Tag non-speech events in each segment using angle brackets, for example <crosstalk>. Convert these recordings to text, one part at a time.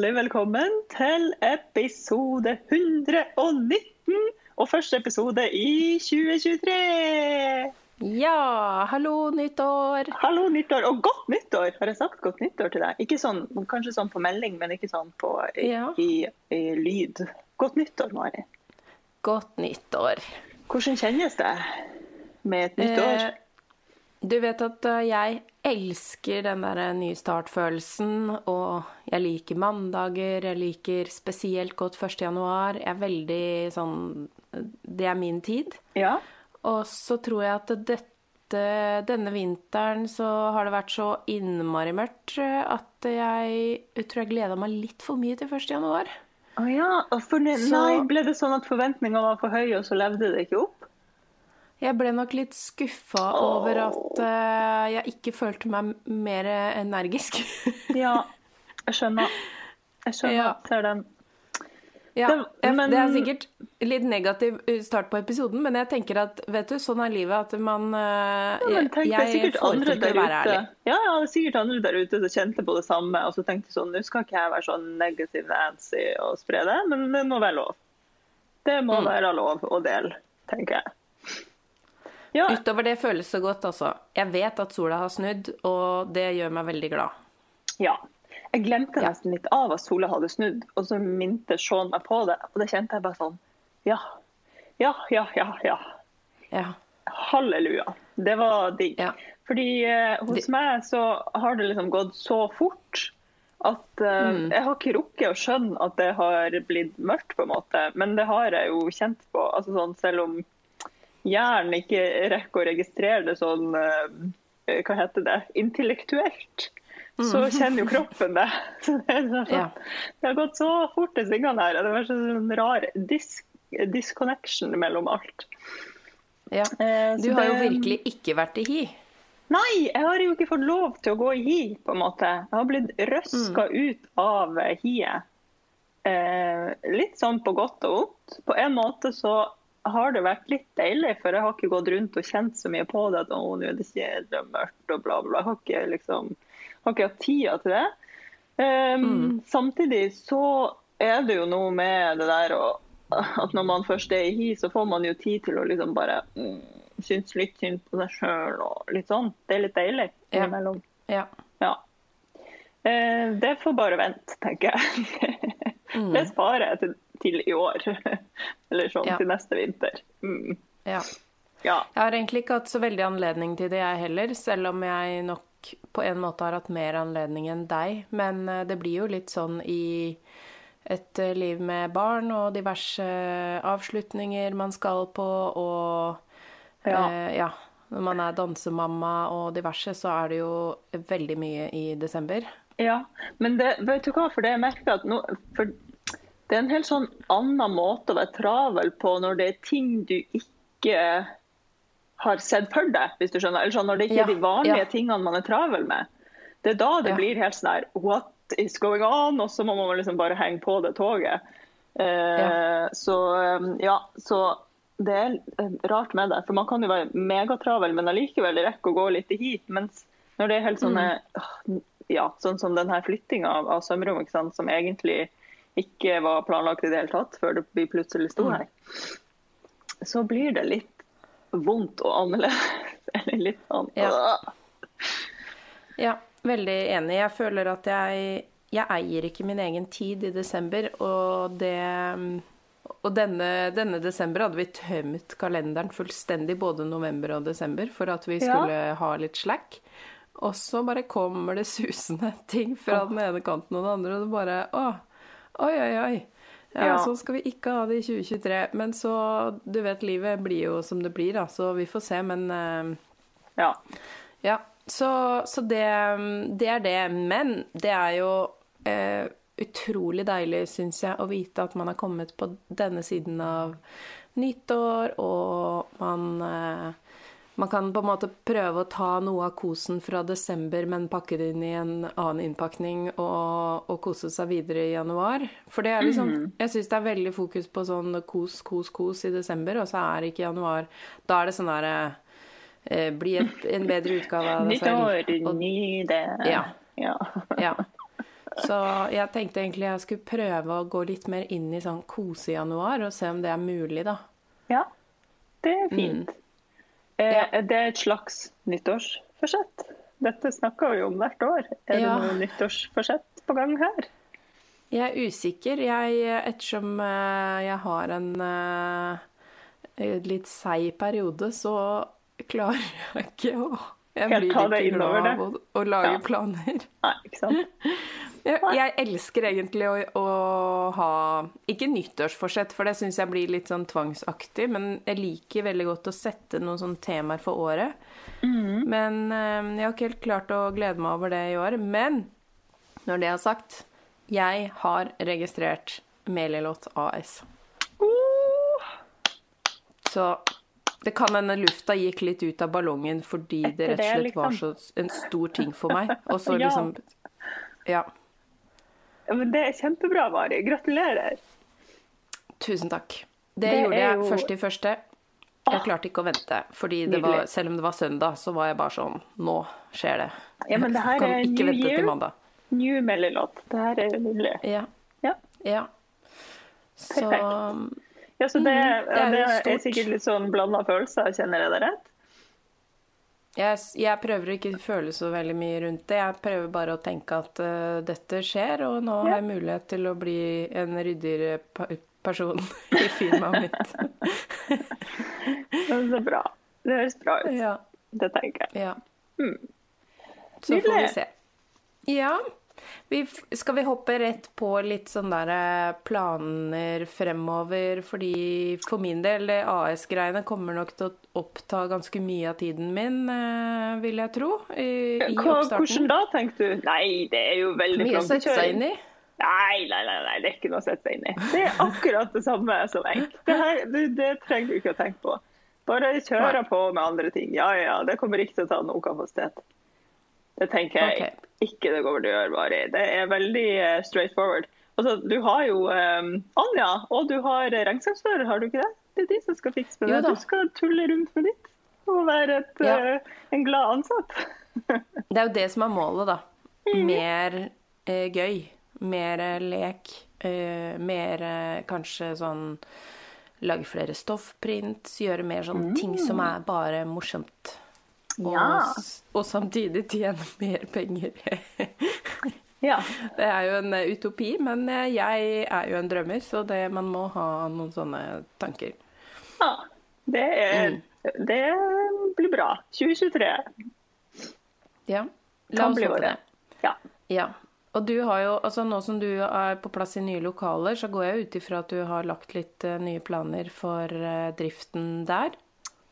Hjertelig velkommen til episode 119 og første episode i 2023. Ja, hallo, nyttår. Hallo, nyttår, og godt nyttår! Har jeg sagt godt nyttår til deg? Ikke sånn, Kanskje sånn på melding, men ikke sånn på, i, Ja. i, i lyd. Godt nyttår, Mari. Godt nyttår. Hvordan kjennes det med et nytt år? Eh, du vet at eh, jeg elsker den der nye start-følelsen, og jeg liker mandager, jeg liker spesielt godt 1. januar. Jeg er veldig sånn Det er min tid. Ja? Og så tror jeg at dette, denne vinteren så har det vært så innmari mørkt eh, at jeg, jeg tror jeg gleda meg litt for mye til 1. januar. Å ja. og For, Nei, ble det sånn at forventningene var for høye, og så levde det ikke opp? Jeg ble nok litt skuffa over at uh, jeg ikke følte meg mer energisk. <laughs> Ja, jeg skjønner. Jeg skjønner. Ja. Ser den. ja, Det- men- Det er sikkert litt negativ start på episoden, men jeg tenker at vet du, sånn er livet. At man uh, Ja, tenk, det er Jeg sikkert andre foretrekker der å være ute ærlig. ja, ja, det er sikkert andre der ute som kjente på det samme, og så tenkte sånn Nå skal ikke jeg være sånn negativ Nancy og spre det, men det må være lov. Det må Mm. være lov å dele, tenker jeg. Ja, Utover det føles så godt, altså. Jeg vet at sola har snudd, og det gjør meg veldig glad. ja. Jeg glemte nesten litt av at sola hadde snudd, og så minte Sean meg på det, og det kjente jeg bare sånn Ja. Ja, ja, ja, ja. Ja. Halleluja. Det var digg. Ja. Fordi eh, hos De... meg så har det liksom gått så fort at eh, Mm. jeg har ikke rukket å skjønne at det har blitt mørkt, på en måte. Men det har jeg jo kjent på. Altså sånn, selv om hjernen ikke rekker å registrere det sånn eh, Hva heter det? Intellektuelt. Så kjenner jo kroppen det. <laughs> Det, sånn, Mm. Ja. det har gått så fort i svingene her. Det var sånn rar dis disconnection mellom alt. ja. Eh, Du har jo virkelig ikke vært i hi. Nei, jeg har jo ikke fått lov til å gå i hi, på en måte. Jeg har blitt røska Mm. ut av hiet. Eh, litt sånn på godt og vondt. På en måte så har det vært litt deilig, for jeg har ikke gått rundt og kjent så mye på det at å, nå er det kjedelig og mørkt og bla, bla. Jeg har ikke, liksom, har ikke hatt tida til det. Um, Mm. Samtidig så er det jo noe med det der å at når man først er i hi, så får man jo tid til å liksom bare mm, synes litt synd på seg sjøl og litt sånn. Det er litt deilig Ja. innimellom. Ja. Ja. Uh, det får bare vente, tenker jeg. <laughs> Mm. Det sparer jeg til, til i år. <laughs> Eller sånn Ja. til neste vinter. Mm. ja. Ja. Jeg har egentlig ikke hatt så veldig anledning til det, jeg heller, selv om jeg nok på en måte har hatt mer anledning enn deg. Men eh, det blir jo litt sånn i et eh, liv med barn og diverse avslutninger man skal på, og Ja. eh, ja. Når man er dansemamma og diverse, så er det jo veldig mye i desember. ja. Men det, vet du hva, for det jeg merker at nå for Det er en helt sånn annen måte å være travel på når det er ting du ikke har sett for deg, hvis du skjønner. Eller sånn når det ikke Ja, er de vanlige ja. tingene man er travel med. Det er da det Ja. blir helt sånn her What is going on? Og så må man liksom bare henge på det toget. Eh. Så um, ja, så det er rart med det. For man kan jo være megatravel, men allikevel rekke å gå litt hit. Mens når det er helt sånne Mm. ja, sånn som denne flyttinga av, av sømrom, som egentlig ikke var planlagt i det hele tatt, før vi plutselig sto Mm. her, så blir det litt vondt og annerledes. <laughs> Eller litt sånn Ja. Ja, veldig enig. Jeg føler at jeg, jeg eier ikke min egen tid i desember, og det og denne, denne desember hadde vi tømt kalenderen fullstendig, både november og desember, for at vi Ja. skulle ha litt slack. Og så bare kommer det <laughs> susende ting fra den ene kanten og den andre, og det bare Å, oi, oi, oi. Ja, Ja. Så skal vi ikke ha det i 2023. Men så Du vet, livet blir jo som det blir, da, så vi får se. Men uh... Ja. ja, så, så det, det er det. Men det er jo eh, utrolig deilig, syns jeg, å vite at man har kommet på denne siden av nyttår, og man eh, man kan på en måte prøve å ta noe av kosen fra desember, men pakke det inn i en annen innpakning og, og kose seg videre i januar. For det er liksom Jeg syns det er veldig fokus på sånn kos, kos, kos i desember, og så er ikke januar Da er det sånn derre eh, Bli et, en bedre utgave av deg Nytt år, ny det. Ja. ja. <laughs> ja. Så jeg tenkte egentlig jeg skulle prøve å gå litt mer inn i sånn kose-januar, og se om det er mulig, da. Ja, det er fint. Eh, Ja. Er det et slags nyttårsforsett? Dette snakker vi om hvert år. Er Ja. det noe nyttårsforsett på gang her? Jeg er usikker, jeg, ettersom eh, jeg har en eh, litt seig periode, så klarer jeg ikke å Jeg blir ikke glad av å, å lage Ja. planer. Nei, ikke sant? <laughs> Jeg, jeg elsker egentlig å, å ha Ikke nyttårsforsett, for det syns jeg blir litt sånn tvangsaktig, men jeg liker veldig godt å sette noen sånne temaer for året. Men eh, jeg har ikke helt klart å glede meg over det i år. Men når det er sagt, jeg har registrert Melilot AS. Uh, Så det kan hende lufta gikk litt ut av ballongen fordi det rett og det, slett var så liksom. en stor ting for meg. Og så <laughs> liksom Ja. Ja, men det er kjempebra, Mari. Gratulerer. Tusen takk. Det, Det gjorde jeg jo- først i første. Jeg klarte ikke å vente, fordi det var, selv om det var søndag, så var jeg bare sånn Nå skjer det. Ja, men det her er New Year. New Melilot. Det her er nydelig. Ja. Ja. ja. Så Ja, så det, Mm, det er det er sikkert litt sånn blanda følelser, kjenner jeg det rett? Jeg, jeg prøver ikke å føle så veldig mye rundt det. Jeg prøver bare å tenke at uh, dette skjer, og nå har jeg mulighet til å bli en ryddigere pa- person <laughs> i firmaet mitt. Men Så bra. Det høres bra ut. ja. Det tenker jeg. Ja. Så får vi se. Ja. Vi, skal vi hoppe rett på litt sånn der eh, planer fremover? Fordi for min del, AS-greiene kommer nok til å oppta ganske mye av tiden min, eh, vil jeg tro. I, i Hva, hvordan da, tenker du? Nei, det er jo veldig Mye å sette seg inn i. Nei, nei, nei, nei, det er ikke noe å sette seg inn i. Det er akkurat det samme som enk. Det, her, det, det trenger du ikke å tenke på. Bare kjøre på med andre ting. Ja, ja, det kommer ikke til å ta noe kapasitet. Det tenker jeg okay. ikke det kommer til å gjøre, Mari. Det er veldig eh, straight forward. Altså, du har jo um, Anja, og du har regnskapsfører, har du ikke det? Det er de som skal fikse med det. Du skal tulle rundt med ditt og være et, Ja. uh, en glad ansatt. <laughs> Det er jo det som er målet, da. Mhm. Mer uh, gøy. Mer lek. Mer kanskje sånn Lage flere stoffprints. Gjøre mer sånn ting som er bare morsomt. Og. Ja. s- og samtidig tjene <laughs> mer penger. ja. det er jo en eh, utopi, men eh, jeg er jo en drømmer, så det, man må ha noen sånne tanker. ja. Det, er, Mm. det blir bra. 2023. Ja. La oss håpe det. Ja. Ja. Og du har jo, altså nå som du er på plass i nye lokaler, så går jeg ut ifra at du har lagt litt eh, nye planer for driften der.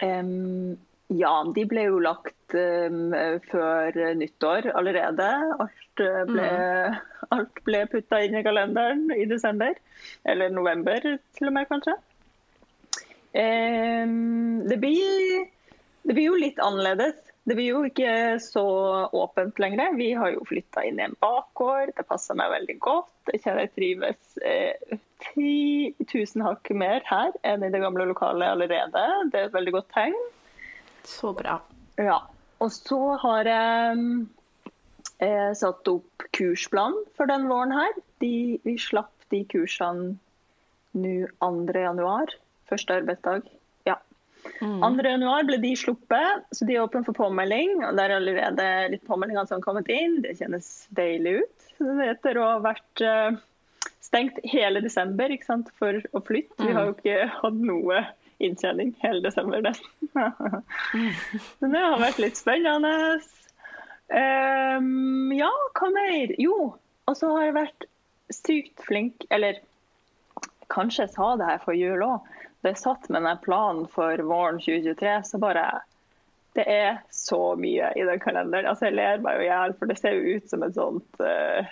Em, ja, de ble jo lagt um, før nyttår allerede. Alt eh, ble, alt ble putta inn i kalenderen i desember. Eller november til og med, kanskje. Um, det, blir, det blir jo litt annerledes. Det blir jo ikke så åpent lenger. Vi har jo flytta inn i en bakgård. Det passer meg veldig godt. Jeg kjenner jeg trives eh, 10 000 hakk mer her enn i det gamle lokalet allerede. Det er et veldig godt tegn. Så bra. Ja. Og så har jeg eh, satt opp kursplan for den våren her. De, vi slapp de kursene nå 2. januar. Første arbeidsdag. Ja. 2. januar ble de sluppet, så de er åpne for påmelding. og Det er allerede litt påmeldinger som har kommet inn. Det kjennes deilig ut. Etter å ha vært eh, stengt hele desember sant, for å flytte. Vi har jo ikke hatt noe inntjening hele desember, nesten. <laughs> Så det har vært litt spennende. Um, ja, hva mer? Jo, og så har jeg vært sykt flink, eller kanskje jeg sa det her for jul òg. Da jeg satt med den planen for våren 2023, så bare Det er så mye i den kalenderen. Altså, jeg ler meg jo i hjel, for det ser jo ut som et sånt eh,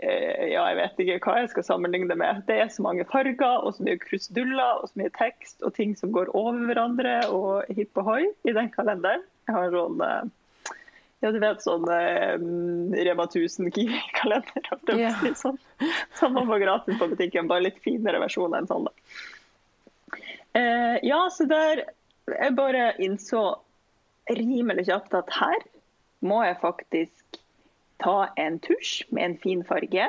ja, jeg vet ikke hva jeg skal sammenligne det med. Det er så mange farger og så mye kruseduller og så mye tekst og ting som går over hverandre og hipp og hoi i den kalenderen. Jeg har sånn eh, ja, du vet sånn eh, Rema 1000 Kiwi-kalender. holdt på å Ja. si, Sånn, som man får gratis på butikken, bare litt finere versjon enn sånn. da. Eh, ja, så der jeg bare innså rimelig kjapt at her må jeg faktisk ta en tusj med en fin farge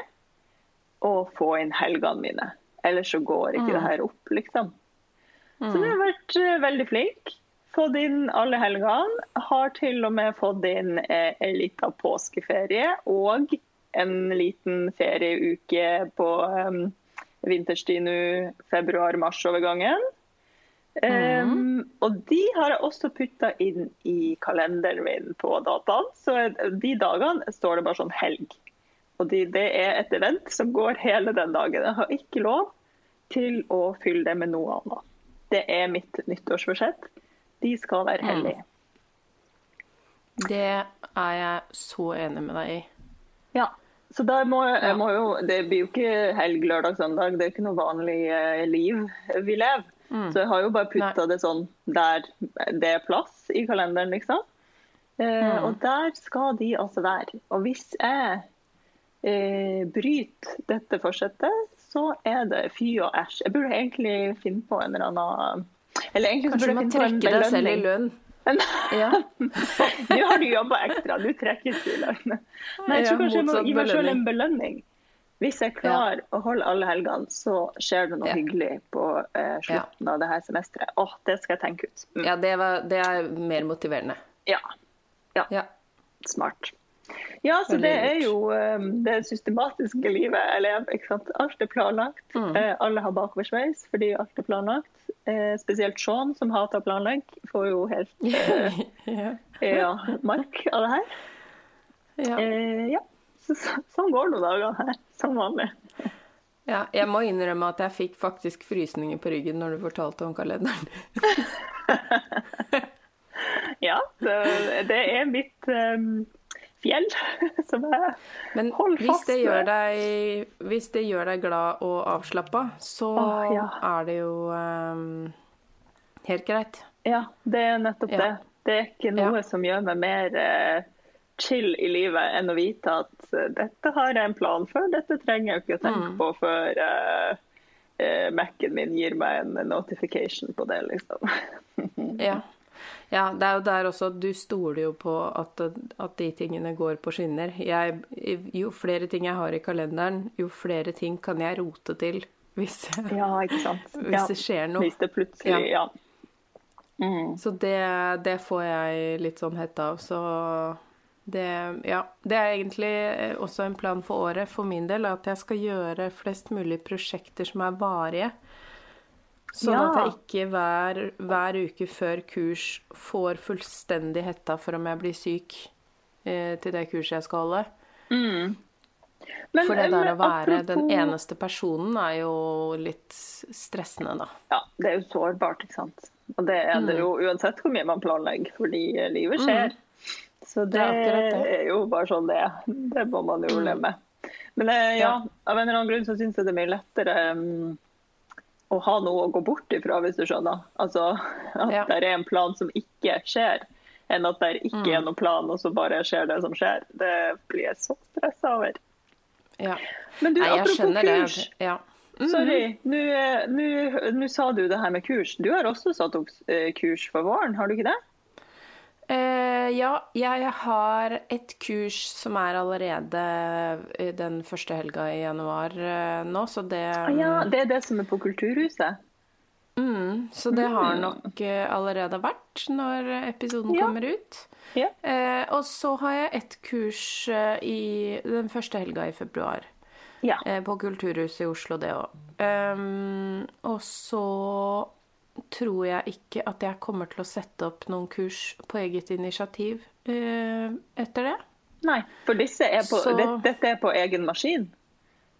og få inn helgene mine. Ellers så går ikke det her opp, liksom. Så jeg har vært eh, veldig flink. Fått inn alle helgene. Har til og med fått inn eh, en liten påskeferie og en liten ferieuke på um, vinterstid nå, februar-mars-overgangen. Um, og de har jeg også putta inn i kalenderen min på dataen. Så de dagene står det bare sånn helg. Og de, det er et event som går hele den dagen. Jeg har ikke lov til å fylle det med noe annet. Det er mitt nyttårsforsett. De skal være hellige. Det er jeg så enig med deg i. Ja. Så da må jeg, må jo Det blir jo ikke helg, lørdag, søndag. Det er ikke noe vanlig eh, liv vi lever. Så jeg har jo bare putta det sånn der det er plass i kalenderen, liksom. Eh, Og der skal de altså være. Og hvis jeg eh, bryter dette forsettet, så er det fy og æsj. Jeg burde egentlig finne på en eller annen Eller egentlig Kanskje du trekker deg selv i lønn. <laughs> Ja. <laughs> Nå har du jobba ekstra, du trekkes i lønn. Nei, jeg tror kanskje jeg må gi meg selv en belønning. Hvis jeg klarer å holde alle helgene, så skjer det noe Ja. hyggelig på eh, slutten av det her semesteret. Åh, det skal jeg tenke ut. Mm. ja, det, var, det er mer motiverende. Ja, Ja. smart. Ja, så det er jo um, det systematiske livet jeg lever. ikke sant? Alt er planlagt. Mm. Eh, alle har bakoversveis fordi alt er planlagt. Eh, spesielt Sean, som hater å planlegge, får jo helt eh, <laughs> ja. <laughs> ja, mark av det her. Ja. Eh, ja. Så, så, sånn går nå dagene her, som vanlig. ja. Jeg må innrømme at jeg fikk faktisk frysninger på ryggen når du fortalte om kalenderen. <laughs> Ja, det, er mitt um, fjell som jeg Men Hold hvis fast ved. gjør deg, hvis det gjør deg glad og avslappa, så Åh, ja. er det jo um, helt greit. Ja, det er nettopp Ja. det. Det er ikke noe Ja. som gjør meg mer eh, chill i livet enn å vite at eh, dette har jeg en plan for, dette trenger jeg ikke å tenke Mm. på før uh, uh, Mac-en min gir meg en notification på det, liksom. <laughs> Ja. ja, det er jo der også at du stoler jo på at, at de tingene går på skinner. Jeg, jo flere ting jeg har i kalenderen, jo flere ting kan jeg rote til hvis, Ja, <laughs> hvis det skjer noe. Hvis det plutselig, ja. Mm. Så det, det får jeg litt sånn hett av. Så det Ja. Det er egentlig eh, også en plan for året for min del, at jeg skal gjøre flest mulig prosjekter som er varige. Sånn Ja. at jeg ikke hver, hver uke før kurs får fullstendig hetta for om jeg blir syk eh, til det kurset jeg skal holde. Men, For det der men å være den eneste personen er jo litt stressende, da. Ja, det er jo sårbart, ikke sant. Og det er Mm. det jo uansett hvor mye man planlegger, fordi eh, livet skjer. Så det Det er. Mm. jo bare sånn det er. Det må man jo leve med. Men eh, ja, av en eller annen grunn så syns jeg det er mye lettere um, å ha noe å gå bort ifra, hvis du skjønner. Altså at Ja. det er en plan som ikke skjer, enn at det ikke Mm. er noen plan, og så bare skjer det som skjer. Det blir jeg så stressa over. Ja. Men du, Nei, apropos kurs. det. Ja. Sorry, nå eh, nå- nå sa du det her med kurs. Du har også satt opp eh, kurs for våren, har du ikke det? Eh, ja, jeg har et kurs som er allerede den første helga i januar uh, nå, så det Ah, ja, det er det som er på Kulturhuset. mm, Så det har nok uh, allerede vært når episoden Ja. kommer ut. Ja. Eh, og så har jeg et kurs eh, i den første helga i februar. Ja. Eh, på Kulturhuset i Oslo, det òg. Um, og så tror jeg ikke at jeg kommer til å sette opp noen kurs på eget initiativ eh, etter det. Nei, for disse er på, Så- dette, dette er på egen maskin,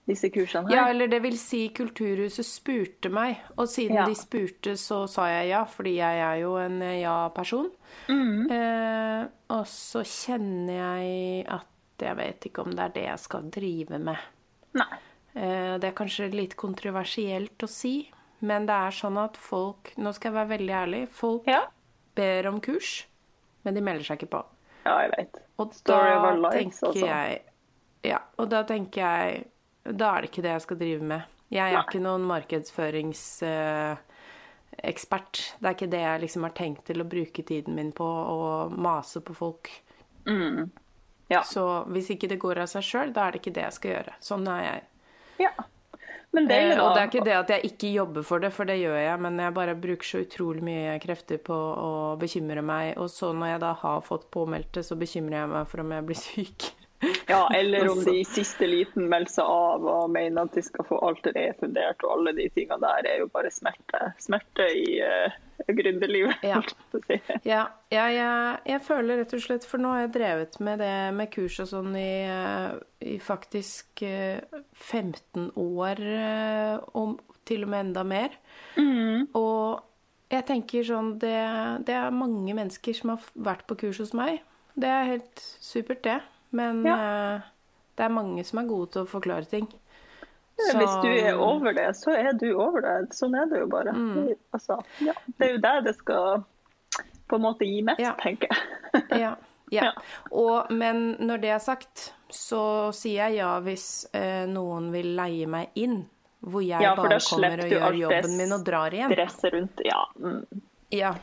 disse kursene her. Ja, eller det vil si Kulturhuset spurte meg, og siden Ja. de spurte, så sa jeg ja, fordi jeg er jo en eh, ja-person. Mm. Eh, og så kjenner jeg at jeg vet ikke om det er det jeg skal drive med. Nei. Eh, Det er kanskje litt kontroversielt å si, men det er sånn at folk Nå skal jeg være veldig ærlig. Folk Ja. ber om kurs, men de melder seg ikke på. ja, jeg vet. Og Story of our lives jeg Ja, og da tenker jeg Da er det ikke det jeg skal drive med. Jeg er Nei. ikke noen markedsføringsekspert. det er ikke det jeg liksom har tenkt til å bruke tiden min på, å mase på folk. Mm. Ja. Så hvis ikke det går av seg sjøl, da er det ikke det jeg skal gjøre. Sånn er jeg. ja. Men deilig, Eh, da. og det er ikke det at jeg ikke jobber for det, for det gjør jeg, men jeg bare bruker så utrolig mye krefter på å bekymre meg. Og så når jeg da har fått påmeldte, så bekymrer jeg meg for om jeg blir <laughs> syk. <laughs> Ja, eller om Altså. de i siste liten melder seg av og mener at de skal få alt refundert, og alle de tingene der er jo bare smerte. Smerte i uh, gründerlivet, Ja. si. <laughs> Ja, ja jeg, jeg føler rett og slett For nå har jeg drevet med det med kurs og sånn i, eh, i faktisk eh, 15 år, eh, og til og med enda mer. Og jeg tenker sånn det, det er mange mennesker som har vært på kurs hos meg. Det er helt supert, det. Men eh, det er mange som er gode til å forklare ting. Så- Hvis du er over det, så er du over det. Sånn er det jo bare. Mm. Altså, ja. Det er jo der det skal på en måte gi mest, Ja. tenker jeg. <laughs> Ja. ja. Ja. Og, men når det er sagt, så sier jeg ja hvis eh, noen vil leie meg inn. Hvor jeg Ja, bare kommer og gjør jobben min og drar igjen. Rundt. Ja. Mm. Ja.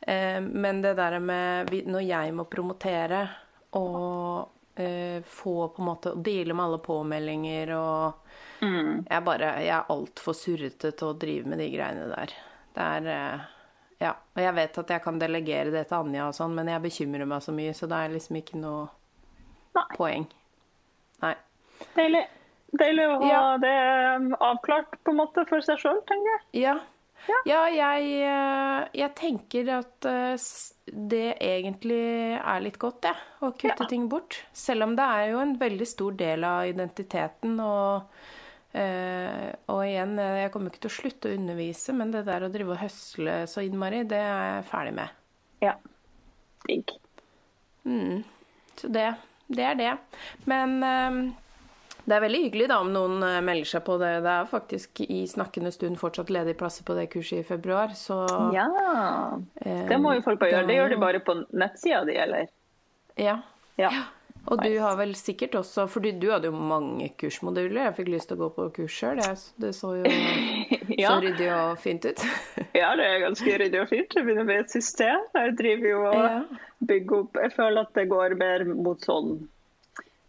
Eh, men det der med når jeg må promotere og eh, få på en måte å deale med alle påmeldinger og Mm. Jeg bare Jeg er altfor surrete til å drive med de greiene der. Det er eh, Ja. Og jeg vet at jeg kan delegere det til Anja og sånn, men jeg bekymrer meg så mye, så det er liksom ikke noe Nei. poeng. Nei. Deilig. Deilig å ha Ja. det um, avklart på en måte for seg sjøl, tenker jeg. Ja. Ja. Ja, jeg, eh, jeg tenker at eh, det egentlig er litt godt, ja, Å kutte Ja. ting bort. Selv om det er jo en veldig stor del av identiteten. Og, eh, og igjen, jeg kommer ikke til å slutte å undervise, men det der å drive og høsle så innmari, det er jeg ferdig med. Ja. Digg. Så det, det er det. Men det er veldig hyggelig da om noen eh, melder seg på det. Det er faktisk i snakkende stund fortsatt ledige plasser på det kurset i februar, så Ja. eh, Det må jo folk bare gjøre. Det gjør de bare på nettsida di, eller? Ja. Ja. Og du har vel sikkert også For du, du hadde jo mange kursmoduler. Jeg fikk lyst til å gå på kurs sjøl. Det så jo <laughs> Ja. så ryddig og fint ut. <laughs> ja, det er ganske ryddig og fint. Det begynner å bli et system. Jeg driver jo og Ja. bygger opp Jeg føler at det går mer mot sånn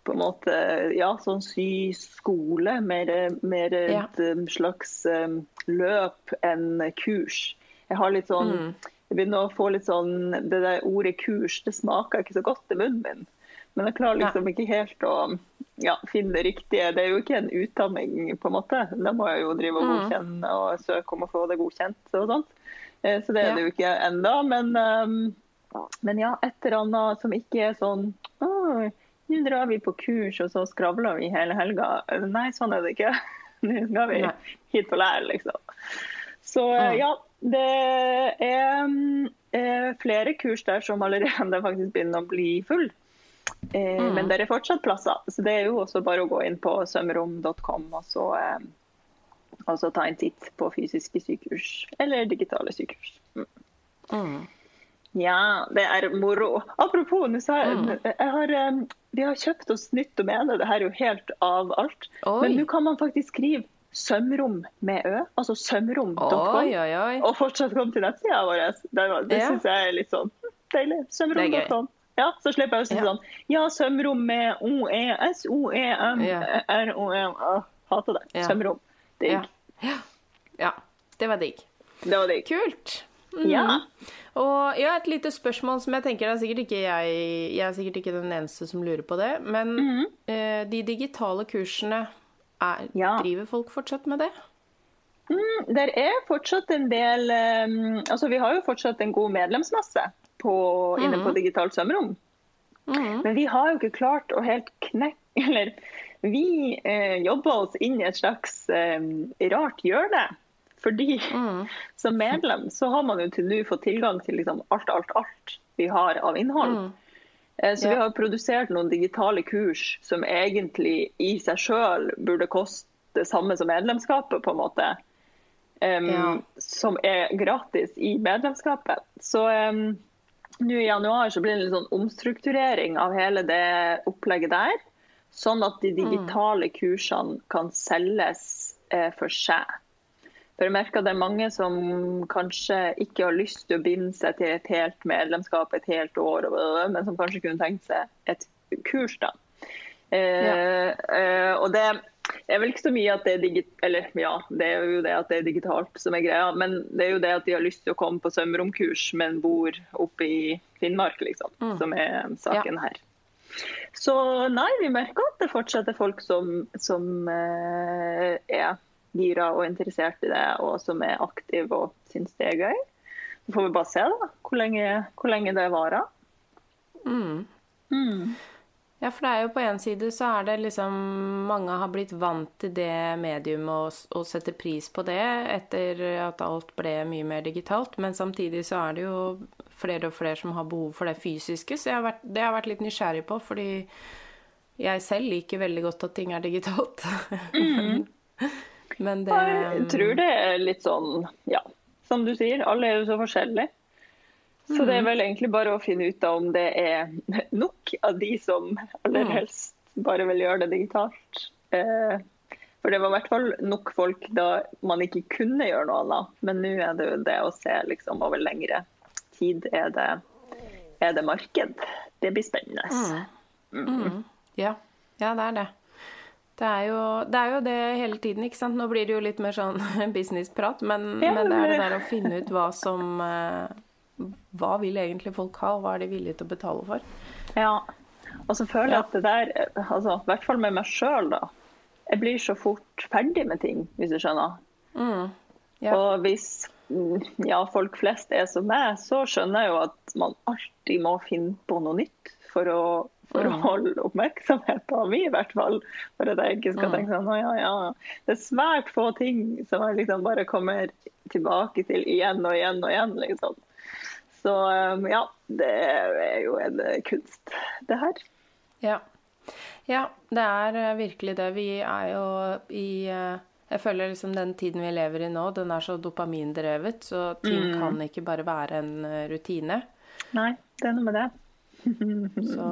på en måte, ja, sånn syskole. Mer, mer Ja. et um, slags um, løp enn kurs. Jeg har litt sånn Mm. Jeg begynner å få litt sånn Det der ordet kurs, det smaker ikke så godt i munnen min. Men jeg klarer liksom ikke helt å ja, finne det riktige. Det er jo ikke en utdanning, på en måte. Da må jeg jo drive og Mm. godkjenne og søke om å få det godkjent og sånt. Eh, Så det er det jo ikke ennå. Men, um, men ja, et eller annet som ikke er sånn «Å, Nå drar vi på kurs, og så skravler vi hele helga. Nei, sånn er det ikke. <laughs> Nå skal vi hit og lære, liksom. Så eh, Mm. ja, det er mm, eh, flere kurs der som allerede <laughs> faktisk begynner å bli full. Eh, Mm. Men det er fortsatt plasser, så det er jo også bare å gå inn på sømrom.com og eh, og så ta en titt på fysiske sykehus eller digitale sykehus. Mm. Mm. Ja, det er moro. Apropos, Mm. jeg har, eh, vi har kjøpt oss nytt domene. Det her er jo helt av alt. Oi. Men nå kan man faktisk skrive sømrom med ø, altså sømrom.com, og fortsatt komme til nettsida vår. Det, det syns jeg er litt sånn deilig. Sømrom.com. Ja, så slipper jeg å si sånn Ja, sømrom med O-E-S-O-E-M-R-O-M. Hater det. Sømrom. Digg. Ja. ja. Det var digg. Det var digg. Kult. Ja. Og ja, et lite spørsmål som jeg tenker det er sikkert ikke jeg Jeg er sikkert ikke den eneste som lurer på det, men mm. eh, de digitale kursene er, Ja. Driver folk fortsatt med det? Mm, Der er fortsatt en del um, Altså, vi har jo fortsatt en god medlemsmasse på, inne på Digitalt sømrom. Men vi har jo ikke klart å helt knekke Eller vi eh, jobber oss inn i et slags eh, rart hjørne. Fordi Mm. <laughs> som medlem så har man jo til nå fått tilgang til liksom alt, alt, alt vi har av innhold. Mm. Eh, Så Ja. vi har produsert noen digitale kurs som egentlig i seg sjøl burde koste det samme som medlemskapet, på en måte. Um, Ja. Som er gratis i medlemskapet. Så um, nå i januar så blir det en sånn omstrukturering av hele det opplegget der. Sånn at de digitale kursene kan selges eh, for seg. For jeg merker det er mange som kanskje ikke har lyst til å binde seg til et helt medlemskap et helt år, men som kanskje kunne tenkt seg et kurs, da. Eh, eh, og det er vel ikke så mye at det er digitalt Eller ja, det er jo det at det er digitalt som er greia, men det er jo det at de har lyst til å komme på sømromkurs, men bor oppe i Finnmark, liksom, Mm. som er saken her. Så nei, vi merker at det fortsatt er folk som, som eh, er gira og interessert i det, og som er aktive og syns det er gøy. Så får vi bare se da, hvor lenge, hvor lenge det varer. Mm. Mm. Ja, for det er jo på en side så er det liksom Mange har blitt vant til det medium og, og setter pris på det etter at alt ble mye mer digitalt. Men samtidig så er det jo flere og flere som har behov for det fysiske. Så har vært, det har jeg vært litt nysgjerrig på, fordi jeg selv liker veldig godt at ting er digitalt. <laughs> Men det Jeg tror det er litt sånn, ja, som du sier, alle er jo så forskjellige. Så det er vel egentlig bare å finne ut om det er <laughs> nok av de som aller helst bare vil gjøre det digitalt. Eh, For det var i hvert fall nok folk da man ikke kunne gjøre noe annet. Men nå er det jo det å se liksom over lengre tid. Er det, er det marked? Det blir spennende. Mm. Ja. ja, det er det. Det er, jo, det er jo det hele tiden, ikke sant. Nå blir det jo litt mer sånn <laughs> businessprat, men, Ja, men det er det der å finne ut hva som eh, Hva vil egentlig folk ha, og hva er de villige til å betale for? Ja. Og så føler jeg Ja. at det der, altså, i hvert fall med meg sjøl, da. Jeg blir så fort ferdig med ting, hvis du skjønner. Mm. Ja. Og hvis mm, ja, folk flest er som meg, så skjønner jeg jo at man alltid må finne på noe nytt for å, for å holde oppmerksomheten min, i hvert fall. For at jeg ikke skal tenke sånn, ja, ja. Det er svært få ting som jeg liksom bare kommer tilbake til igjen og igjen og igjen. liksom. Så um, ja, det er jo en kunst, det her. Ja. ja, det er eh, virkelig det. Vi er jo i eh, Jeg føler liksom den tiden vi lever i nå, den er så dopamindrevet, så ting kan ikke bare være en eh, rutine. Nei, det er noe med det. Så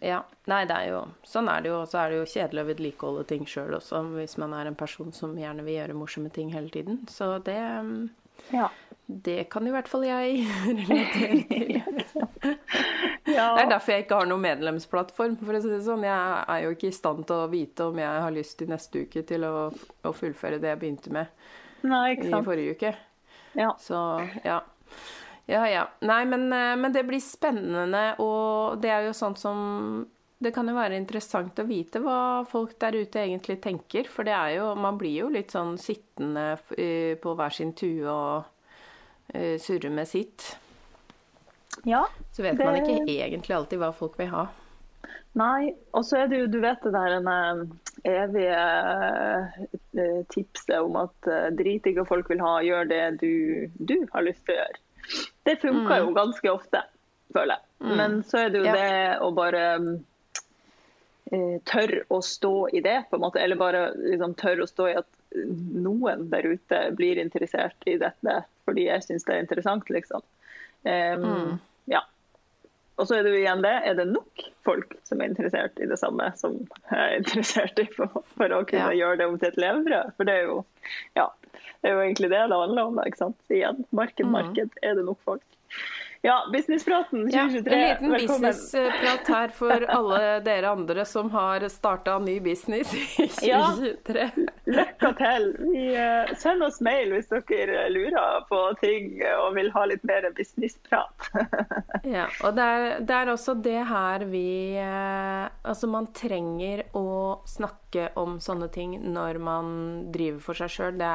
ja. Nei, det er jo Sånn er det jo. Og så er det jo kjedelig å vedlikeholde ting sjøl også, hvis man er en person som gjerne vil gjøre morsomme ting hele tiden. Så det Ja. Det kan i hvert fall jeg <laughs> relatere til. <laughs> ja. Det er derfor jeg ikke har noen medlemsplattform. For å si det sånn, Jeg er jo ikke i stand til å vite om jeg har lyst til neste uke til å, å fullføre det jeg begynte med Nei, i forrige uke. Ja. Så ja. Ja ja. Nei, men, eh, men det blir spennende, og det er jo sånt som Det kan jo være interessant å vite hva folk der ute egentlig tenker. For det er jo Man blir jo litt sånn sittende eh, på hver sin tue og eh, surre med sitt. ja. Så vet Det- man ikke egentlig alltid hva folk vil ha. Nei, og så er det jo, du vet det der evige tipset om at drit i hva folk vil ha, gjør det du, du har lyst til å gjøre. Det funker jo ganske ofte, føler jeg. Men så er det jo det å bare eh, tørre å stå i det, på en måte. Eller bare liksom tørre å stå i at noen der ute blir interessert i dette fordi jeg syns det er interessant, liksom. Em, Ja. Og så er det jo igjen det, er det nok folk som er interessert i det samme som jeg er interessert i for, for å kunne Ja. gjøre det om til et levebrød? For det er jo, ja, det er jo egentlig det det handler om. Ikke sant? Igjen, marked, marked. Er det nok folk? Ja, Businesspraten Ja, en liten businessprat her for <laughs> alle dere andre som har starta ny business i Ja. 2023. Lykke til. Vi, sender send oss mail hvis dere lurer på ting og vil ha litt mer businessprat. <laughs> Ja, og det er, det er også det her vi eh, Altså, man trenger å snakke om sånne ting når man driver for seg sjøl. Det,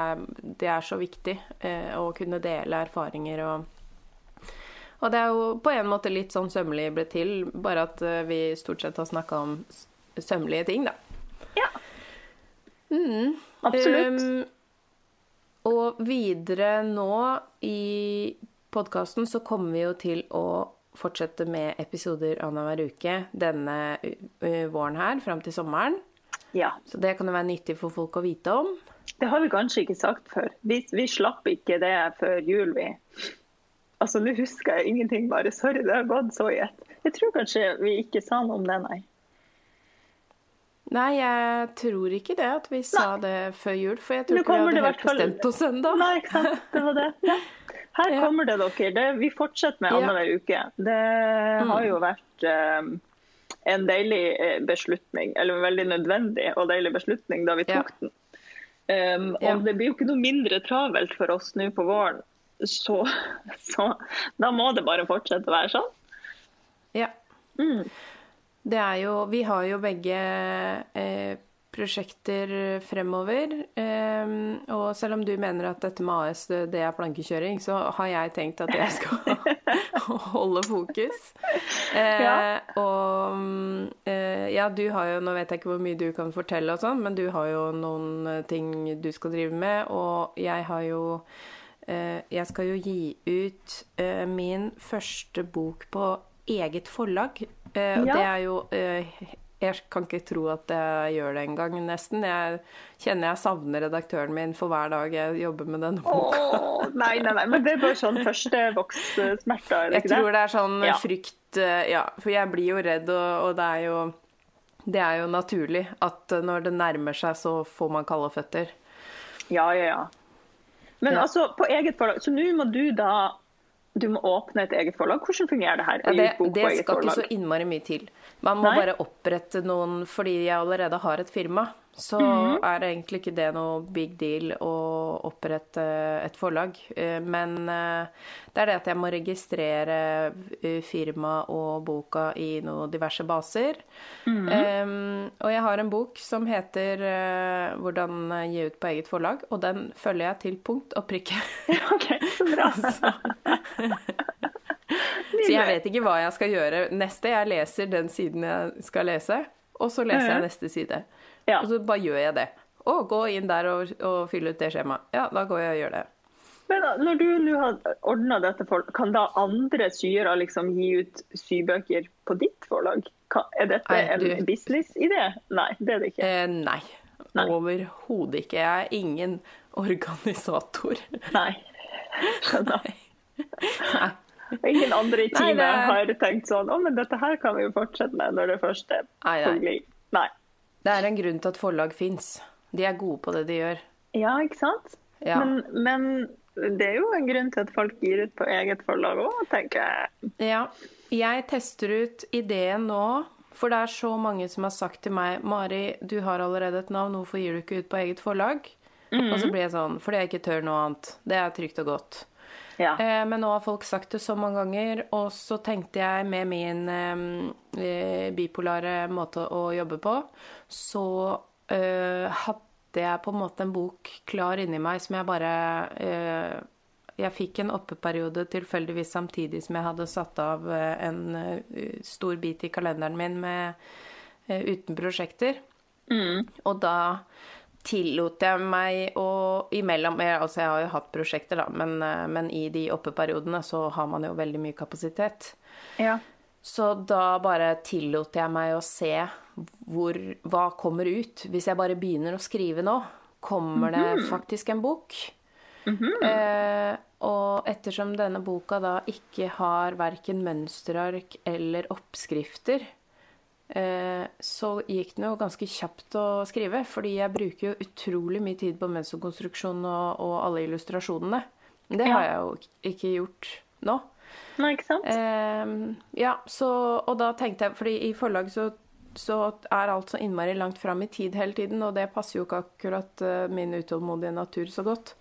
det er så viktig eh, å kunne dele erfaringer og Og det er jo på en måte litt sånn sømmelig ble til, bare at eh, vi stort sett har snakka om sømmelige ting, da. ja. Absolutt. Um, og videre nå i podkasten så kommer vi jo til å fortsette med episoder annenhver uke denne våren her, fram til sommeren. ja. Så det kan jo være nyttig for folk å vite om. Det har vi kanskje ikke sagt før. Vi, vi slapp ikke det før jul, vi. Altså, Nå husker jeg ingenting, bare. Sorry, det har gått så i ett. Jeg tror kanskje vi ikke sa noe om det, nei. Nei, jeg tror ikke det at vi sa det før jul, for jeg tror ikke vi hadde helt bestemt oss ennå. Nei, ikke sant. Det var det. Ja. Her Ja. kommer det, dere. Det, vi fortsetter med Ja. Mm. uke. Det har jo vært um, en deilig eh, beslutning, eller en veldig nødvendig og deilig beslutning da vi tok Ja. den. Um, Ja. Og det blir jo ikke noe mindre travelt for oss nå på våren, så, så da må det bare fortsette å være sånn. Ja. Mm. Det er jo Vi har jo begge eh, prosjekter fremover. Eh, og selv om du mener at dette med AS det, er plankekjøring, så har jeg tenkt at jeg skal <laughs> holde fokus. Eh, Ja. Og eh, ja, du har jo Nå vet jeg ikke hvor mye du kan fortelle og sånn, men du har jo noen ting du skal drive med, og jeg har jo Jeg skal jo gi ut eh, min første bok på eget forlag. Eh, og Ja. det er jo eh, Jeg kan ikke tro at jeg gjør det engang, nesten. Jeg kjenner jeg savner redaktøren min for hver dag jeg jobber med denne boka. Oh, nei, nei, nei, men det er bare sånn førstevokssmerter, er det Jeg tror det? er sånn Ja. frykt eh, Ja, for jeg blir jo redd, og, og det er jo det er jo naturlig at eh, når det nærmer seg, så får man kalde føtter. Ja, ja, ja. Men Ja. altså, på eget forlag, så nå må du da du må åpne et eget forlag. Hvordan fungerer det her? Ja, det, det skal ikke så innmari mye til. Man må Nei. bare opprette noen Fordi jeg allerede har et firma, så Mhm. er det egentlig ikke det noe big deal å opprette et forlag. Eh, Men eh, det er det at jeg må registrere firmaet firma og boka i noen diverse baser. Mhm. Um, og jeg har en bok som heter eh, 'Hvordan gi ut på eget forlag', og den følger jeg til punkt og prikke. <laughs> OK, så bra. <laughs> <laughs> Så jeg vet ikke hva jeg skal gjøre neste. Jeg leser den siden jeg skal lese, og så leser jeg neste side. Ja. Og så bare gjør jeg det. Å, gå inn der og, og fylle ut det skjemaet. Ja, da går jeg og gjør det. Men når du nå har ordna dette, for, kan da andre syere liksom gi ut sybøker på ditt forlag? Er dette Nei, en du- businessidé? Nei, det er det ikke. Eh, nei. Nei. Overhodet ikke. Jeg er ingen organisator. Nei. Skjønner. <laughs> Nei. Ingen andre i Nei, teamet det er- har tenkt sånn Å, men dette her kan vi jo fortsette med når det først er Nei, nei. Nei. Det er en grunn til at forlag fins. De er gode på det de gjør. Ja, ikke sant? Ja. Men, men det er jo en grunn til at folk gir ut på eget forlag òg, tenker jeg. Ja. Jeg tester ut ideen nå, for det er så mange som har sagt til meg Mari, du har allerede et navn, hvorfor gir du ikke ut på eget forlag? Og så blir jeg sånn, fordi jeg ikke tør noe annet. Det er trygt og godt. Ja. Eh, men nå har folk sagt det så mange ganger, og så tenkte jeg med min eh, eh, bipolare måte å jobbe på, så eh, hadde jeg på en måte en bok klar inni meg som jeg bare eh, Jeg fikk en oppeperiode tilfeldigvis samtidig som jeg hadde satt av eh, en stor bit i kalenderen min med, uten prosjekter. Og da tillot jeg meg å imellom Altså, jeg har jo hatt prosjekter, da, men, eh, men i de oppeperiodene så har man jo veldig mye kapasitet. ja. Så da bare tillot jeg meg å se hvor, hva kommer ut. Hvis jeg bare begynner å skrive nå, kommer det faktisk en bok. eh, og ettersom denne boka da ikke har verken mønsterark eller oppskrifter, så gikk den jo ganske kjapt å skrive. Fordi jeg bruker jo utrolig mye tid på mensokonstruksjon og, og alle illustrasjonene. Det har jeg jo ikke gjort nå. Nei, ikke sant? Eh, ja, så, og da tenkte jeg, fordi i forlag så, så er alt så innmari langt fram i tid hele tiden, og det passer jo ikke akkurat eh, min utålmodige natur så godt.